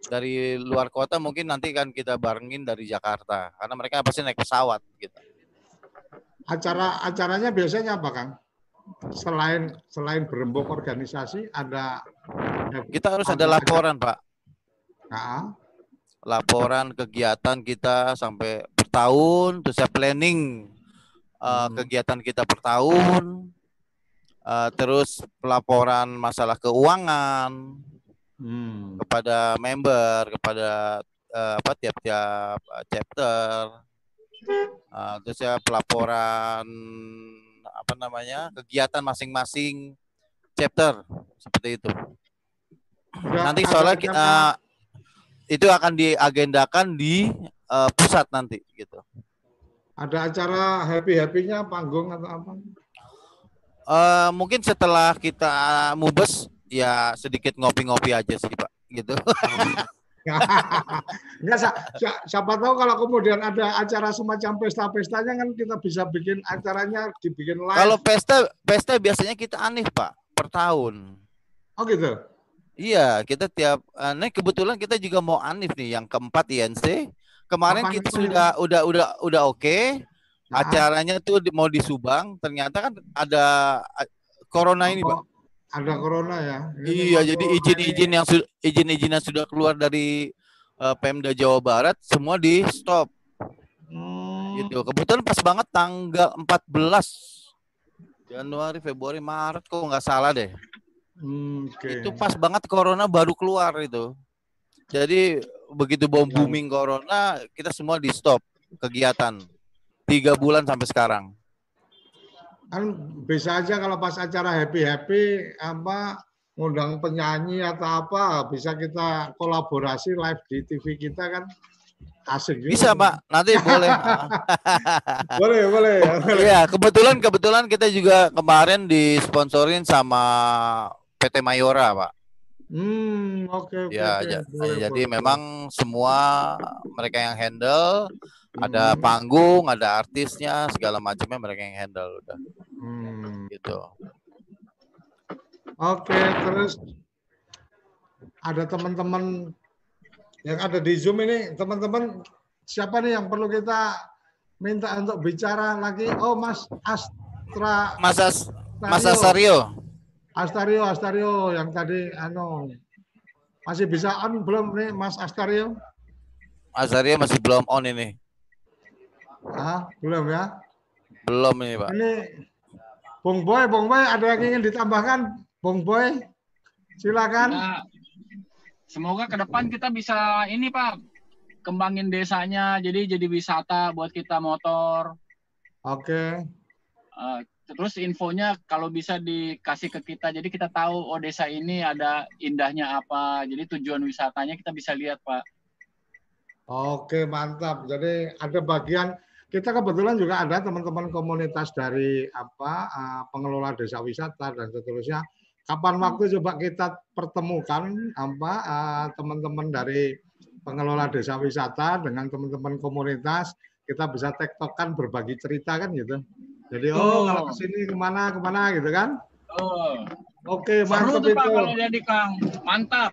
dari luar kota mungkin nanti kan kita barengin dari Jakarta karena mereka pasti naik pesawat gitu acara acaranya biasanya apa Kang? Selain selain berembuk organisasi ada kita harus ada laporan Pak. Nah. Laporan kegiatan kita sampai per tahun, terus ya planning uh, hmm. kegiatan kita per tahun, uh, terus pelaporan masalah keuangan hmm. kepada member, kepada uh, apa tiap-tiap chapter uh, terus ya pelaporan apa namanya kegiatan masing-masing chapter seperti itu. Ya, nanti soalnya kita uh, itu akan diagendakan di uh, pusat nanti gitu. Ada acara happy happynya panggung atau apa? Uh, mungkin setelah kita mubes ya sedikit ngopi-ngopi aja sih pak gitu. Enggak, siapa tahu kalau kemudian ada acara semacam pesta-pestanya kan kita bisa bikin acaranya dibikin live. Kalau pesta pesta biasanya kita aneh Pak per tahun. Oh gitu. Iya, kita tiap aneh kebetulan kita juga mau anif nih yang keempat INC. Kemarin Kapan kita sudah ya? udah udah udah oke. Okay. Nah. Acaranya tuh mau di Subang, ternyata kan ada corona ini, Pak. Ada corona ya. Ini iya, jadi izin-izin yang izin-izin yang sudah keluar dari uh, Pemda Jawa Barat semua di stop. Hmm. Gitu. Kebetulan pas banget tanggal 14 Januari, Februari, Maret kok nggak salah deh. Hmm, okay. Itu pas banget corona baru keluar itu. Jadi begitu bom iya. booming corona, kita semua di stop kegiatan tiga bulan sampai sekarang kan bisa aja kalau pas acara happy happy apa ngundang penyanyi atau apa bisa kita kolaborasi live di TV kita kan asik juga. Bisa Pak, nanti boleh. boleh, boleh. Iya, kebetulan kebetulan kita juga kemarin disponsorin sama PT Mayora Pak. Hmm, oke. Okay, ya, okay. Boleh, jadi boleh. memang semua mereka yang handle ada hmm. panggung, ada artisnya, segala macamnya mereka yang handle udah. Hmm. Gitu. Oke, terus ada teman-teman yang ada di Zoom ini, teman-teman siapa nih yang perlu kita minta untuk bicara lagi? Oh, Mas Astra. Mas As Mas Astario. Astario, Astario yang tadi anu masih bisa on belum nih Mas Astario? Astario masih belum on ini. Ah, belum ya? Belum ini, Pak. Ini Bung Boy, Bung Boy ada yang ingin ditambahkan? Bung Boy, silakan. Ya, semoga ke depan kita bisa ini, Pak, kembangin desanya jadi jadi wisata buat kita motor. Oke. Okay. Uh, terus infonya kalau bisa dikasih ke kita jadi kita tahu oh desa ini ada indahnya apa jadi tujuan wisatanya kita bisa lihat pak oke mantap jadi ada bagian kita kebetulan juga ada teman-teman komunitas dari apa uh, pengelola desa wisata dan seterusnya. Kapan hmm. waktu coba kita pertemukan apa uh, teman-teman dari pengelola desa wisata dengan teman-teman komunitas kita bisa tektokan berbagi cerita kan gitu. Jadi oh, oh kalau ke sini ke mana ke mana gitu kan? Oh. Oke, mantap itu. kalau jadi Kang. Mantap.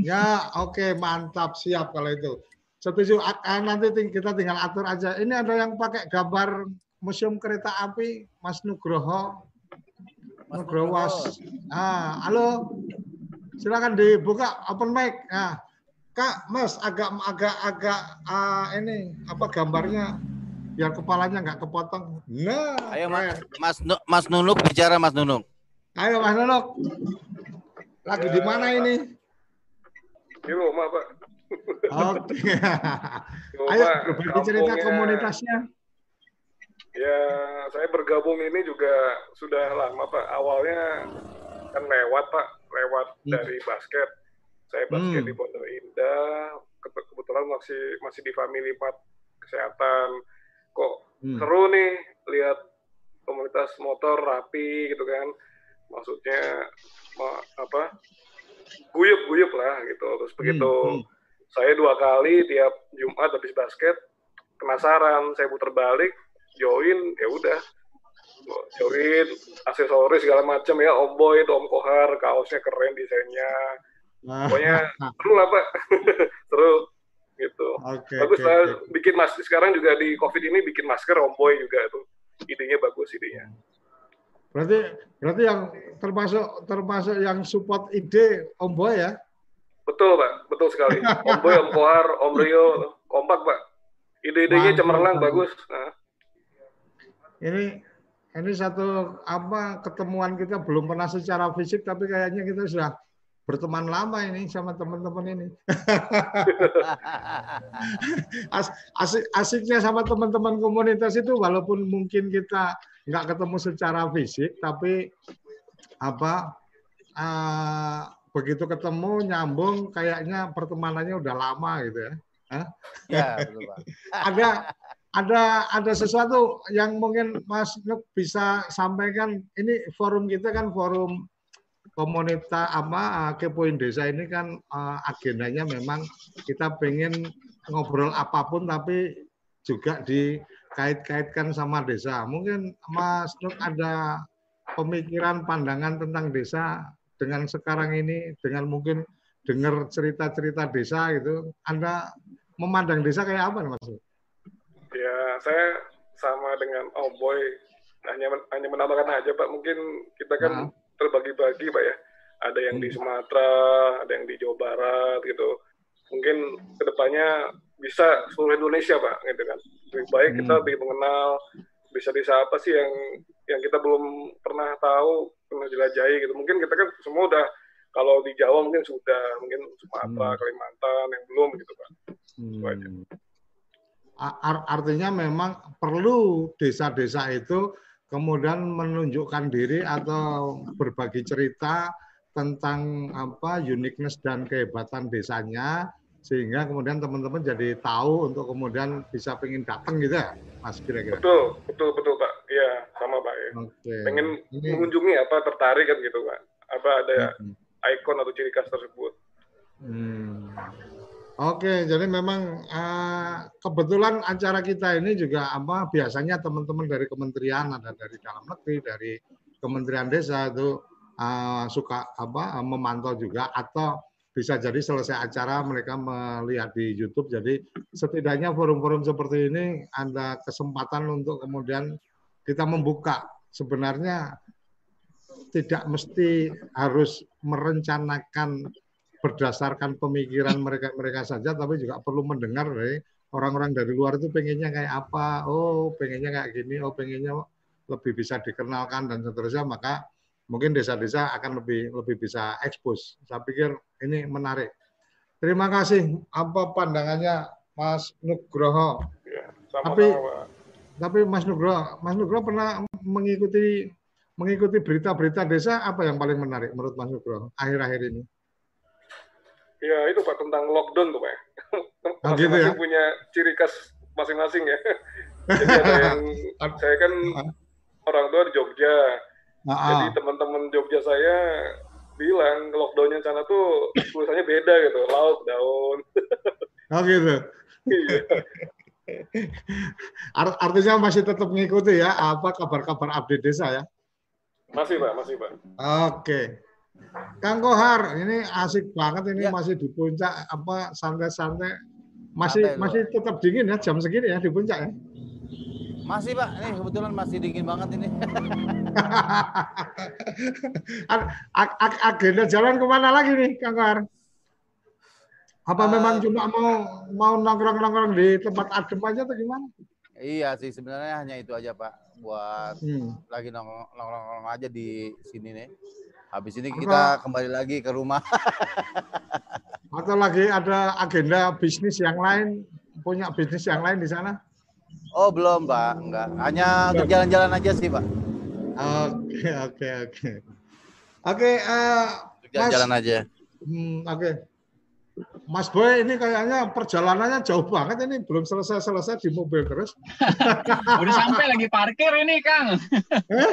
Ya, oke, mantap siap kalau itu. Setuju. Nanti kita tinggal atur aja. Ini ada yang pakai gambar museum kereta api, Mas Nugroho. Nugroho Was. Ah, halo. Silakan dibuka open mic. Nah, Kak, Mas agak agak agak uh, ini apa gambarnya biar kepalanya nggak kepotong. Nah, ayo Mas, Mas, Mas Nunuk bicara Mas Nunuk. Ayo Mas Nunuk. Lagi ya, di mana ini? Di rumah, Pak. Oke. Ayo berbagi cerita komunitasnya. Ya, saya bergabung ini juga sudah lama Pak. Awalnya kan lewat Pak, lewat hmm. dari basket. Saya basket hmm. di Pondok Indah. Kebetulan masih masih di Family Part Kesehatan. Kok hmm. seru nih lihat komunitas motor rapi gitu kan. Maksudnya apa? Guyup-guyup lah gitu. Terus begitu hmm. Hmm saya dua kali tiap Jumat habis basket penasaran saya putar balik join ya udah. Join aksesoris segala macam ya Om Boy itu Om Kohar kaosnya keren desainnya. Pokoknya seru lah pak. Seru gitu. Okay, bagus okay, lah okay. bikin mas sekarang juga di covid ini bikin masker Om Boy juga tuh. Idenya bagus idenya. Berarti berarti yang termasuk termasuk yang support ide Om Boy ya Betul Pak, betul sekali. Om Boy, Om Kohar, Om Rio, kompak Pak. Ide-idenya cemerlang, bagus. Nah. Ini ini satu apa ketemuan kita belum pernah secara fisik, tapi kayaknya kita sudah berteman lama ini sama teman-teman ini. As, asik, asiknya sama teman-teman komunitas itu walaupun mungkin kita nggak ketemu secara fisik, tapi apa uh, begitu ketemu nyambung kayaknya pertemanannya udah lama gitu ya. Hah? Ya, betul, Pak. ada ada ada sesuatu yang mungkin Mas Nuk bisa sampaikan. Ini forum kita kan forum komunitas apa kepoin desa ini kan agendanya memang kita pengen ngobrol apa pun tapi juga dikait-kaitkan sama desa. Mungkin Mas Nuk ada pemikiran pandangan tentang desa dengan sekarang ini dengan mungkin dengar cerita-cerita desa gitu. Anda memandang desa kayak apa Mas? Ya, saya sama dengan Om Boy hanya hanya menambahkan aja Pak. Mungkin kita kan nah. terbagi-bagi Pak ya. Ada yang di hmm. Sumatera, ada yang di Jawa Barat gitu. Mungkin ke depannya bisa seluruh Indonesia pak gitu kan lebih baik hmm. kita lebih mengenal bisa desa apa sih yang yang kita belum pernah tahu pernah jelajahi gitu. Mungkin kita kan semua udah kalau di Jawa mungkin sudah mungkin Sumatera hmm. Kalimantan yang belum gitu pak. Hmm. artinya memang perlu desa-desa itu kemudian menunjukkan diri atau berbagi cerita tentang apa uniqueness dan kehebatan desanya sehingga kemudian teman-teman jadi tahu untuk kemudian bisa pengen datang gitu ya mas kira-kira? Betul betul betul pak iya sama pak ya okay. pengen Ini... mengunjungi apa tertarik kan gitu pak apa ada hmm. ikon atau ciri khas tersebut hmm. Oke, okay, jadi memang uh, kebetulan acara kita ini juga apa biasanya teman-teman dari kementerian ada dari dalam negeri, dari Kementerian Desa itu uh, suka apa memantau juga atau bisa jadi selesai acara mereka melihat di YouTube. Jadi setidaknya forum-forum seperti ini ada kesempatan untuk kemudian kita membuka. Sebenarnya tidak mesti harus merencanakan berdasarkan pemikiran mereka-mereka saja, tapi juga perlu mendengar dari orang-orang dari luar itu pengennya kayak apa, oh pengennya kayak gini, oh pengennya lebih bisa dikenalkan dan seterusnya, maka mungkin desa-desa akan lebih lebih bisa ekspos. Saya pikir ini menarik. Terima kasih. Apa pandangannya Mas Nugroho? Ya, sama tapi tapi Mas Nugroho, Mas Nugroho pernah mengikuti mengikuti berita-berita desa apa yang paling menarik menurut Mas Nugroho akhir-akhir ini? Ya itu Pak tentang lockdown tuh Pak. Oh, gitu ya? punya ciri khas masing-masing ya. Jadi ada yang saya kan orang tua di Jogja, jadi teman-teman Jogja saya bilang lockdownnya sana tuh tulisannya beda gitu, laut daun. Oh gitu. Iya. Artinya masih tetap mengikuti ya apa kabar-kabar update desa ya? Masih pak, masih pak. Oke. Kang Kohar, ini asik banget ini ya. masih di puncak apa santai-santai. Masih santai, masih tetap dingin ya jam segini ya di puncak ya? Masih Pak, nih kebetulan masih dingin banget ini. Agenda jalan ke mana lagi nih, Kang Kar? Apa uh, memang cuma mau mau nongkrong-nongkrong di tempat adem aja atau gimana? Iya sih, sebenarnya hanya itu aja Pak, buat hmm. lagi nongkrong-nongkrong aja di sini nih. Habis ini kita kembali lagi ke rumah. atau lagi ada agenda bisnis yang lain, punya bisnis yang lain di sana? Oh belum pak, enggak. Hanya untuk jalan-jalan aja sih pak. Oke oke oke. Oke, eh, jalan-jalan aja. Hmm, oke. Okay. Mas Boy ini kayaknya perjalanannya jauh banget ini belum selesai-selesai di mobil terus. Udah sampai lagi parkir ini Kang. Eh?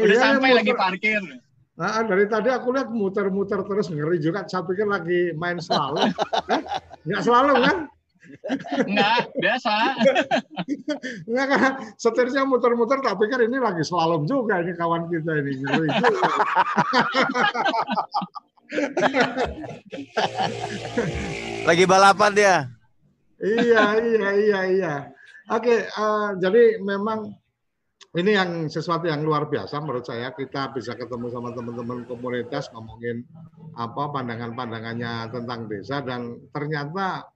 Udah iya, sampai lagi parkir. Nah, dari tadi aku lihat muter-muter terus ngeri juga. Saya pikir lagi main selalu. eh? Nggak selalu kan? Enggak, biasa. Enggak kan, setirnya muter-muter tak pikir ini lagi slalom juga ini kawan kita ini. Lagi balapan dia. iya, iya, iya, iya. Oke, uh, jadi memang ini yang sesuatu yang luar biasa menurut saya kita bisa ketemu sama teman-teman komunitas ngomongin apa pandangan-pandangannya tentang desa dan ternyata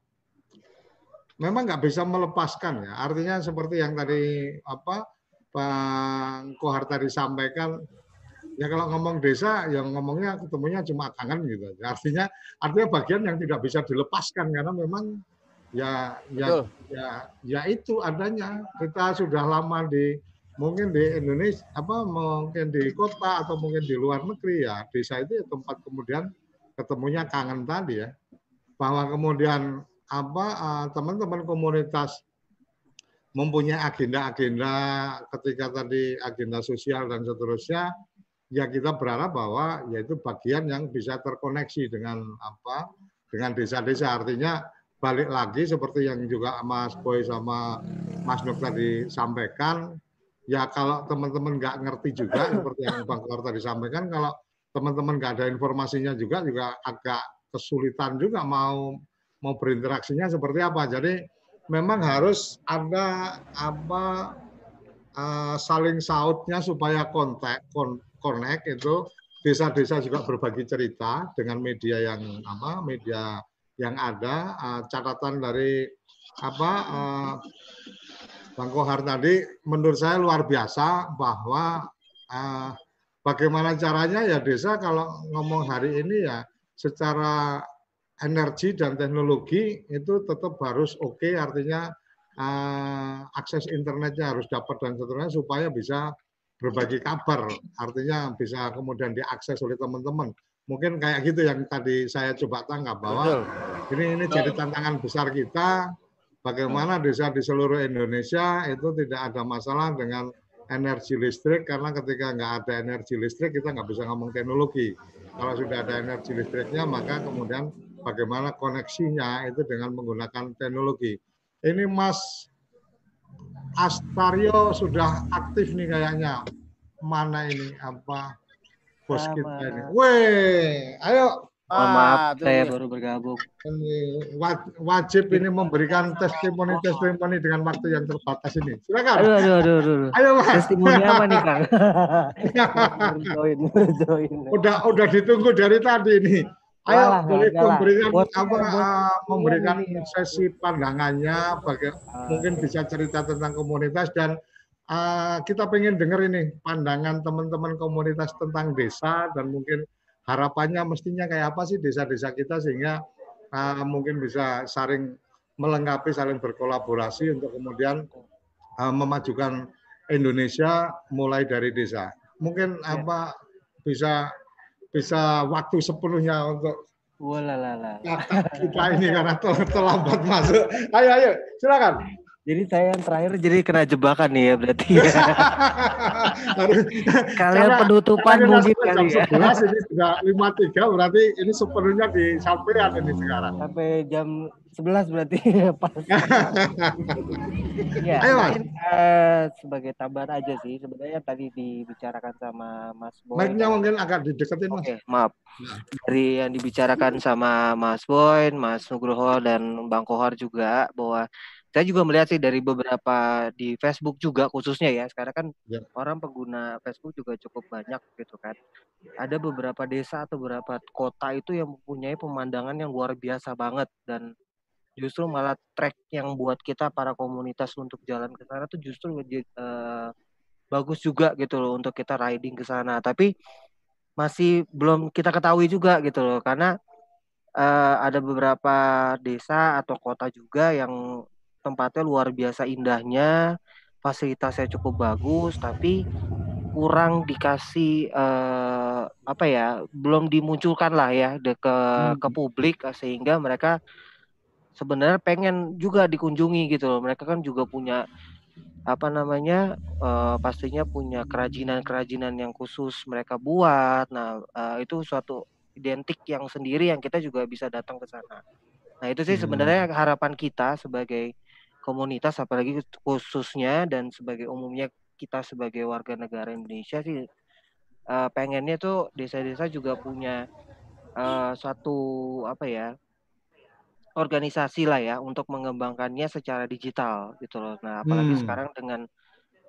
memang nggak bisa melepaskan ya. Artinya seperti yang tadi apa Bang Kohar tadi sampaikan, ya kalau ngomong desa, yang ngomongnya ketemunya cuma kangen gitu. Artinya artinya bagian yang tidak bisa dilepaskan karena memang ya ya ya ya itu adanya. Kita sudah lama di mungkin di Indonesia apa mungkin di kota atau mungkin di luar negeri ya desa itu ya tempat kemudian ketemunya kangen tadi ya bahwa kemudian apa eh, teman-teman komunitas mempunyai agenda-agenda ketika tadi agenda sosial dan seterusnya ya kita berharap bahwa yaitu bagian yang bisa terkoneksi dengan apa dengan desa-desa. Artinya balik lagi seperti yang juga Mas Boy sama Mas Nuk tadi sampaikan ya kalau teman-teman nggak ngerti juga seperti yang Bang Kor tadi sampaikan kalau teman-teman nggak ada informasinya juga juga agak kesulitan juga mau mau berinteraksinya seperti apa. Jadi memang harus ada apa uh, saling sautnya supaya kontak kon, connect itu desa-desa juga berbagi cerita dengan media yang apa media yang ada uh, catatan dari apa uh, Bang Kohar tadi menurut saya luar biasa bahwa uh, bagaimana caranya ya desa kalau ngomong hari ini ya secara energi dan teknologi itu tetap harus oke okay, artinya uh, akses internetnya harus dapat dan seterusnya supaya bisa berbagi kabar. Artinya bisa kemudian diakses oleh teman-teman. Mungkin kayak gitu yang tadi saya coba tangkap bahwa Betul. ini ini jadi tantangan besar kita. Bagaimana desa di seluruh Indonesia itu tidak ada masalah dengan energi listrik karena ketika nggak ada energi listrik kita nggak bisa ngomong teknologi. Kalau sudah ada energi listriknya maka kemudian bagaimana koneksinya itu dengan menggunakan teknologi. Ini Mas Astario sudah aktif nih kayaknya mana ini apa bos kita ini. Weh, ayo. Oh, maaf, saya baru bergabung. Ini wajib ini memberikan testimoni-testimoni dengan waktu yang terbatas ini. Silakan. Aduh, aduh, aduh, aduh. Ayo, Mas. Testimoni apa nih, Kang? join, join. Udah, udah ditunggu dari tadi ini. Ayo boleh memberikan buat, apa buat, uh, memberikan ini. sesi pandangannya bagi uh, mungkin bisa cerita tentang komunitas dan uh, kita pengen dengar ini pandangan teman-teman komunitas tentang desa dan mungkin harapannya mestinya kayak apa sih desa-desa kita sehingga uh, mungkin bisa saling melengkapi saling berkolaborasi untuk kemudian uh, memajukan Indonesia mulai dari desa. Mungkin ya. apa bisa bisa waktu sepenuhnya untuk Walalala. kita ini karena terlambat masuk. Ayo, ayo, silakan. Jadi saya yang terakhir jadi kena jebakan nih ya berarti. Kalian penutupan mungkin kali ya. Jam 11 ini sudah 53 berarti ini sepenuhnya disampaikan ini sekarang. Sampai jam 11 berarti pas. ya, Ayo, Mas. Mungkin, uh, sebagai tambahan aja sih sebenarnya tadi dibicarakan sama Mas Boy. Mic-nya mungkin agak dideketin Mas. Oke, maaf. Dari yang dibicarakan sama Mas Boy, Mas Nugroho dan Bang Kohar juga bahwa saya juga melihat sih dari beberapa di Facebook juga khususnya ya sekarang kan ya. orang pengguna Facebook juga cukup banyak gitu kan ada beberapa desa atau beberapa kota itu yang mempunyai pemandangan yang luar biasa banget dan justru malah trek yang buat kita para komunitas untuk jalan ke sana tuh justru uh, bagus juga gitu loh untuk kita riding ke sana tapi masih belum kita ketahui juga gitu loh karena uh, ada beberapa desa atau kota juga yang tempatnya luar biasa indahnya, fasilitasnya cukup bagus, tapi kurang dikasih uh, apa ya, belum dimunculkan lah ya ke hmm. ke publik sehingga mereka sebenarnya pengen juga dikunjungi gitu loh. Mereka kan juga punya apa namanya uh, pastinya punya kerajinan-kerajinan yang khusus mereka buat. Nah, uh, itu suatu identik yang sendiri yang kita juga bisa datang ke sana. Nah, itu sih hmm. sebenarnya harapan kita sebagai komunitas apalagi khususnya dan sebagai umumnya kita sebagai warga negara Indonesia sih uh, pengennya tuh desa-desa juga punya uh, suatu apa ya organisasi lah ya untuk mengembangkannya secara digital gitu loh. Nah apalagi hmm. sekarang dengan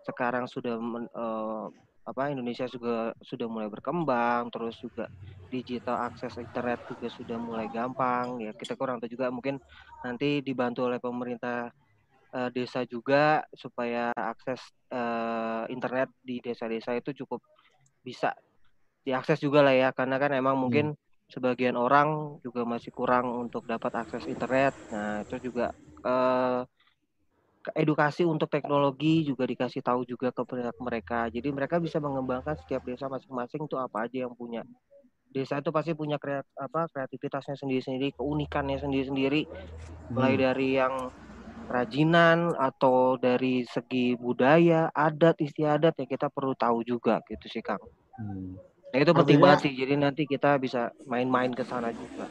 sekarang sudah uh, apa Indonesia juga sudah mulai berkembang terus juga digital akses internet juga sudah mulai gampang ya kita kurang tahu juga mungkin nanti dibantu oleh pemerintah uh, desa juga supaya akses uh, internet di desa-desa itu cukup bisa diakses juga lah ya karena kan emang hmm. mungkin sebagian orang juga masih kurang untuk dapat akses internet. Nah, itu juga uh, edukasi untuk teknologi juga dikasih tahu juga ke mereka. Jadi mereka bisa mengembangkan setiap desa masing-masing itu apa aja yang punya. Desa itu pasti punya kreat, apa kreativitasnya sendiri-sendiri, keunikannya sendiri-sendiri. Mulai hmm. dari yang kerajinan atau dari segi budaya, adat, istiadat ya kita perlu tahu juga gitu sih Kang. Hmm. Nah, itu penting Artinya, banget sih. Jadi nanti kita bisa main-main ke sana juga.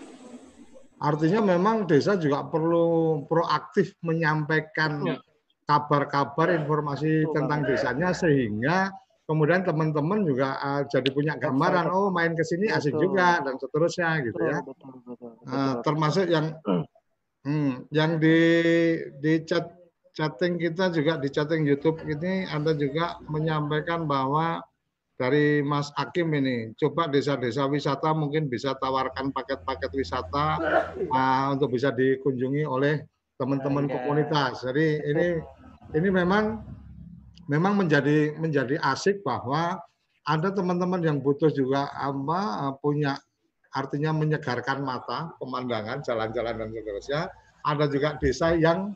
Artinya memang desa juga perlu proaktif menyampaikan iya. kabar-kabar, informasi tentang desanya sehingga kemudian teman-teman juga uh, jadi punya gambaran oh main ke sini asik juga dan seterusnya gitu ya betul, betul, betul, uh, termasuk yang hmm, yang di di chat chatting kita juga di chatting YouTube ini Anda juga menyampaikan bahwa dari Mas Akim ini coba desa-desa wisata mungkin bisa tawarkan paket-paket wisata uh, untuk bisa dikunjungi oleh teman-teman komunitas. Jadi ini ini memang memang menjadi menjadi asik bahwa ada teman-teman yang butuh juga apa punya artinya menyegarkan mata, pemandangan, jalan-jalan dan seterusnya. Ada juga desa yang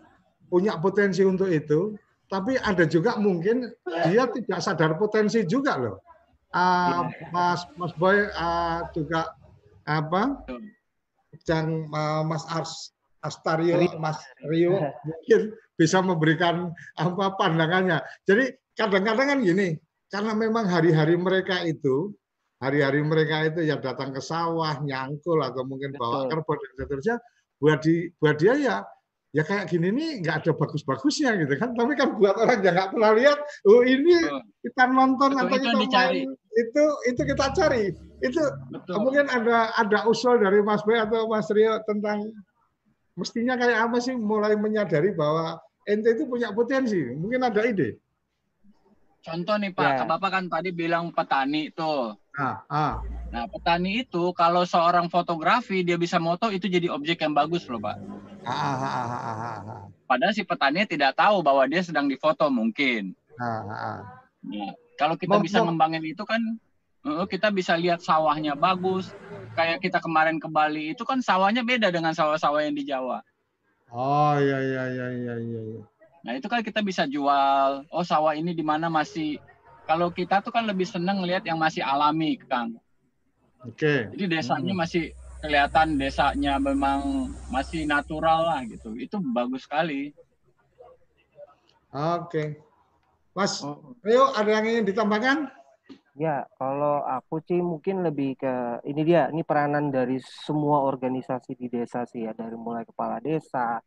punya potensi untuk itu, tapi ada juga mungkin dia tidak sadar potensi juga loh. Uh, Mas Mas Boy uh, juga apa? Yang uh, Mas Ars Astario, Mas Rio mungkin bisa memberikan apa pandangannya. Jadi kadang-kadang kan gini, karena memang hari-hari mereka itu, hari-hari mereka itu yang datang ke sawah, nyangkul atau mungkin bawa kerbau dan seterusnya, buat di buat dia ya ya kayak gini nih nggak ada bagus-bagusnya gitu kan tapi kan buat orang yang nggak pernah lihat oh ini kita nonton Betul, atau kita dicari. main itu itu kita cari itu Betul. mungkin ada ada usul dari Mas Boy atau Mas Rio tentang mestinya kayak apa sih mulai menyadari bahwa ente itu punya potensi. Mungkin ada ide. Contoh nih Pak, ya. Bapak kan tadi bilang petani tuh. Ah, ah. Nah petani itu kalau seorang fotografi dia bisa moto itu jadi objek yang bagus loh Pak. Ah, ah, ah, ah, ah. ah. Padahal si petani tidak tahu bahwa dia sedang difoto mungkin. Ah, ah. ah. Nah, kalau kita bisa ngembangin itu kan kita bisa lihat sawahnya bagus. Kayak kita kemarin ke Bali itu kan sawahnya beda dengan sawah-sawah yang di Jawa. Oh iya iya iya iya iya. iya. Nah itu kan kita bisa jual. Oh sawah ini di mana masih. Kalau kita tuh kan lebih seneng lihat yang masih alami, Kang. Oke. Okay. Jadi desanya hmm. masih kelihatan desanya memang masih natural lah gitu. Itu bagus sekali. Oke. Okay. Mas, oh. ayo ada yang ingin ditambahkan? Ya, kalau aku sih mungkin lebih ke ini dia, ini peranan dari semua organisasi di desa sih ya, dari mulai kepala desa,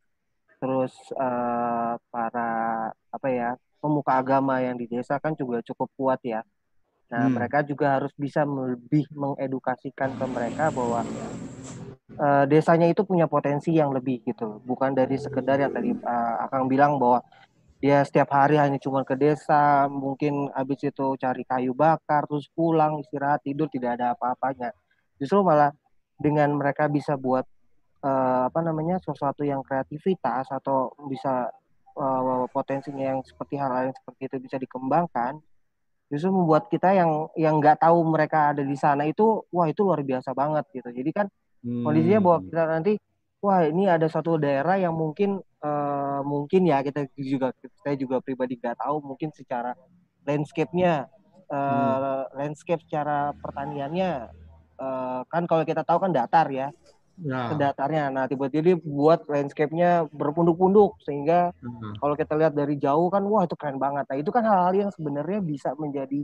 terus uh, para apa ya pemuka agama yang di desa kan juga cukup kuat ya. Nah, hmm. mereka juga harus bisa lebih mengedukasikan ke mereka bahwa uh, desanya itu punya potensi yang lebih gitu, bukan dari sekedar yang tadi uh, Akang bilang bahwa dia setiap hari hanya cuma ke desa mungkin habis itu cari kayu bakar terus pulang istirahat tidur tidak ada apa-apanya justru malah dengan mereka bisa buat uh, apa namanya sesuatu yang kreativitas atau bisa uh, potensinya yang seperti hal yang seperti itu bisa dikembangkan justru membuat kita yang yang nggak tahu mereka ada di sana itu wah itu luar biasa banget gitu jadi kan hmm. kondisinya bahwa kita nanti wah ini ada satu daerah yang mungkin uh, mungkin ya kita juga saya juga pribadi nggak tahu mungkin secara landscape-nya uh, hmm. landscape secara pertaniannya uh, kan kalau kita tahu kan datar ya ya. datarnya nah tiba-tiba buat landscape-nya berpunduk-punduk sehingga hmm. kalau kita lihat dari jauh kan wah itu keren banget nah itu kan hal-hal yang sebenarnya bisa menjadi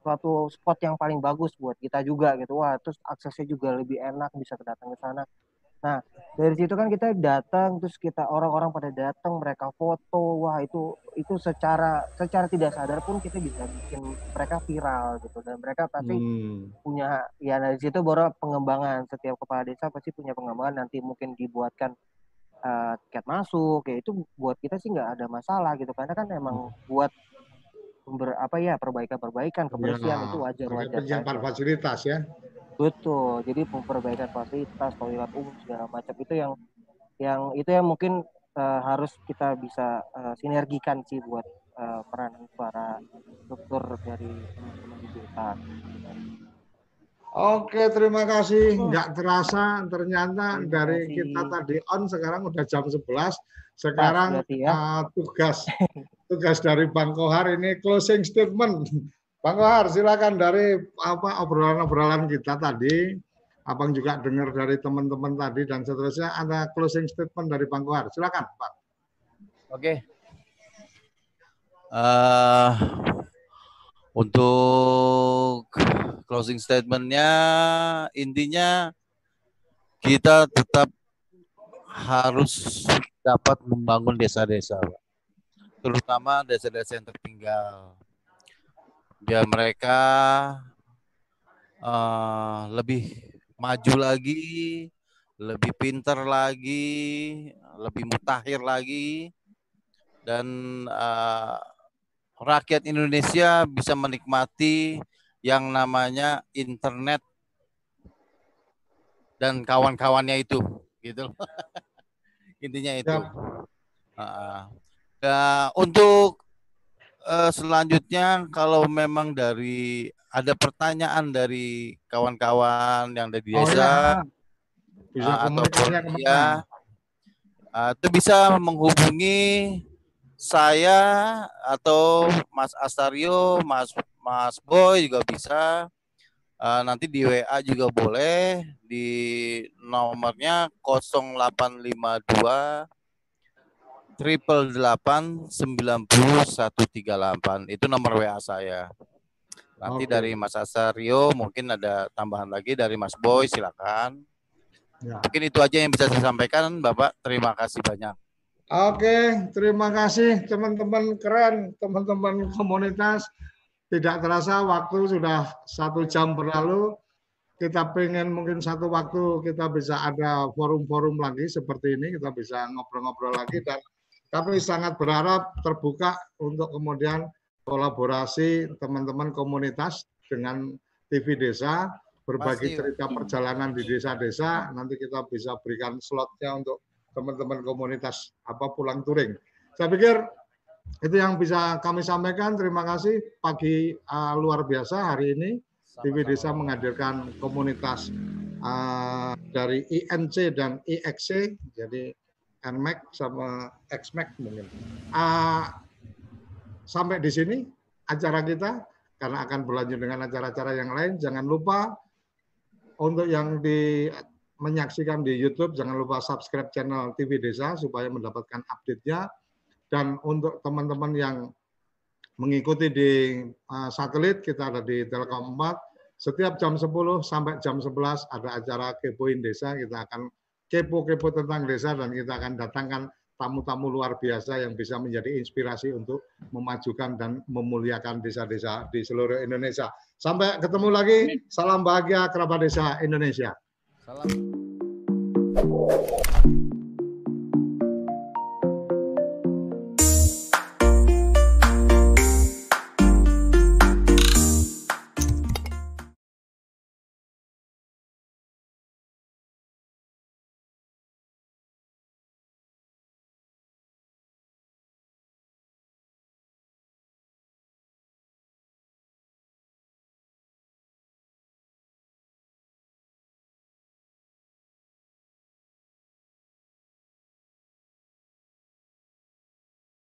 suatu spot yang paling bagus buat kita juga gitu wah terus aksesnya juga lebih enak bisa datang ke sana Nah, dari situ kan kita datang terus kita orang-orang pada datang mereka foto. Wah, itu itu secara secara tidak sadar pun kita bisa bikin mereka viral gitu dan mereka pasti hmm. punya ya dari situ baru pengembangan setiap kepala desa pasti punya pengembangan nanti mungkin dibuatkan uh, tiket masuk ya itu buat kita sih nggak ada masalah gitu karena kan emang hmm. buat ber, apa ya perbaikan-perbaikan kebersihan ya, itu wajar-wajar. fasilitas ya. Betul. Jadi perbaikan fasilitas, toilet umum segala macam itu yang yang itu yang mungkin uh, harus kita bisa uh, sinergikan sih buat uh, peran para struktur dari teman-teman di. Oke, terima kasih. Nggak terasa ternyata dari kita tadi on sekarang udah jam 11. Sekarang ya. uh, tugas tugas dari Bang Kohar ini closing statement Bang Kohar, silakan dari apa obrolan-obrolan kita tadi, Abang juga dengar dari teman-teman tadi dan seterusnya ada closing statement dari Bang Kohar. Silakan, Pak. Oke. Uh, untuk closing statementnya intinya kita tetap harus dapat membangun desa-desa, terutama desa-desa yang tertinggal. Biar mereka uh, lebih maju lagi, lebih pinter lagi, lebih mutakhir lagi, dan uh, rakyat Indonesia bisa menikmati yang namanya internet dan kawan-kawannya itu gitu intinya itu. Uh, uh, untuk uh, selanjutnya kalau memang dari ada pertanyaan dari kawan-kawan yang ada di oh, desa oh, ya. uh, ataupun ya uh, itu bisa menghubungi saya atau Mas Astario, Mas Mas Boy juga bisa Uh, nanti di WA juga boleh di nomornya 0852 triple delapan sembilan puluh satu tiga delapan itu nomor WA saya. Nanti okay. dari Mas Asario mungkin ada tambahan lagi dari Mas Boy silakan. Ya. Mungkin itu aja yang bisa saya sampaikan Bapak. Terima kasih banyak. Oke, terima kasih teman-teman keren, teman-teman komunitas. Tidak terasa waktu sudah satu jam berlalu. Kita pengen mungkin satu waktu kita bisa ada forum-forum lagi seperti ini, kita bisa ngobrol-ngobrol lagi dan kami sangat berharap terbuka untuk kemudian kolaborasi teman-teman komunitas dengan TV Desa, berbagi Pasti. cerita perjalanan di desa-desa, nanti kita bisa berikan slotnya untuk teman-teman komunitas apa pulang touring. Saya pikir itu yang bisa kami sampaikan. Terima kasih pagi uh, luar biasa hari ini TV Desa menghadirkan komunitas uh, dari INC dan IXC, jadi NMAC sama XMAC mungkin. Uh, sampai di sini acara kita karena akan berlanjut dengan acara-acara yang lain. Jangan lupa untuk yang di menyaksikan di YouTube, jangan lupa subscribe channel TV Desa supaya mendapatkan update-nya dan untuk teman-teman yang mengikuti di uh, satelit, kita ada di Telkom 4. Setiap jam 10 sampai jam 11 ada acara Kepoin Desa. Kita akan kepo-kepo tentang desa dan kita akan datangkan tamu-tamu luar biasa yang bisa menjadi inspirasi untuk memajukan dan memuliakan desa-desa di seluruh Indonesia. Sampai ketemu lagi. Salam bahagia kerabat desa Indonesia. Salam.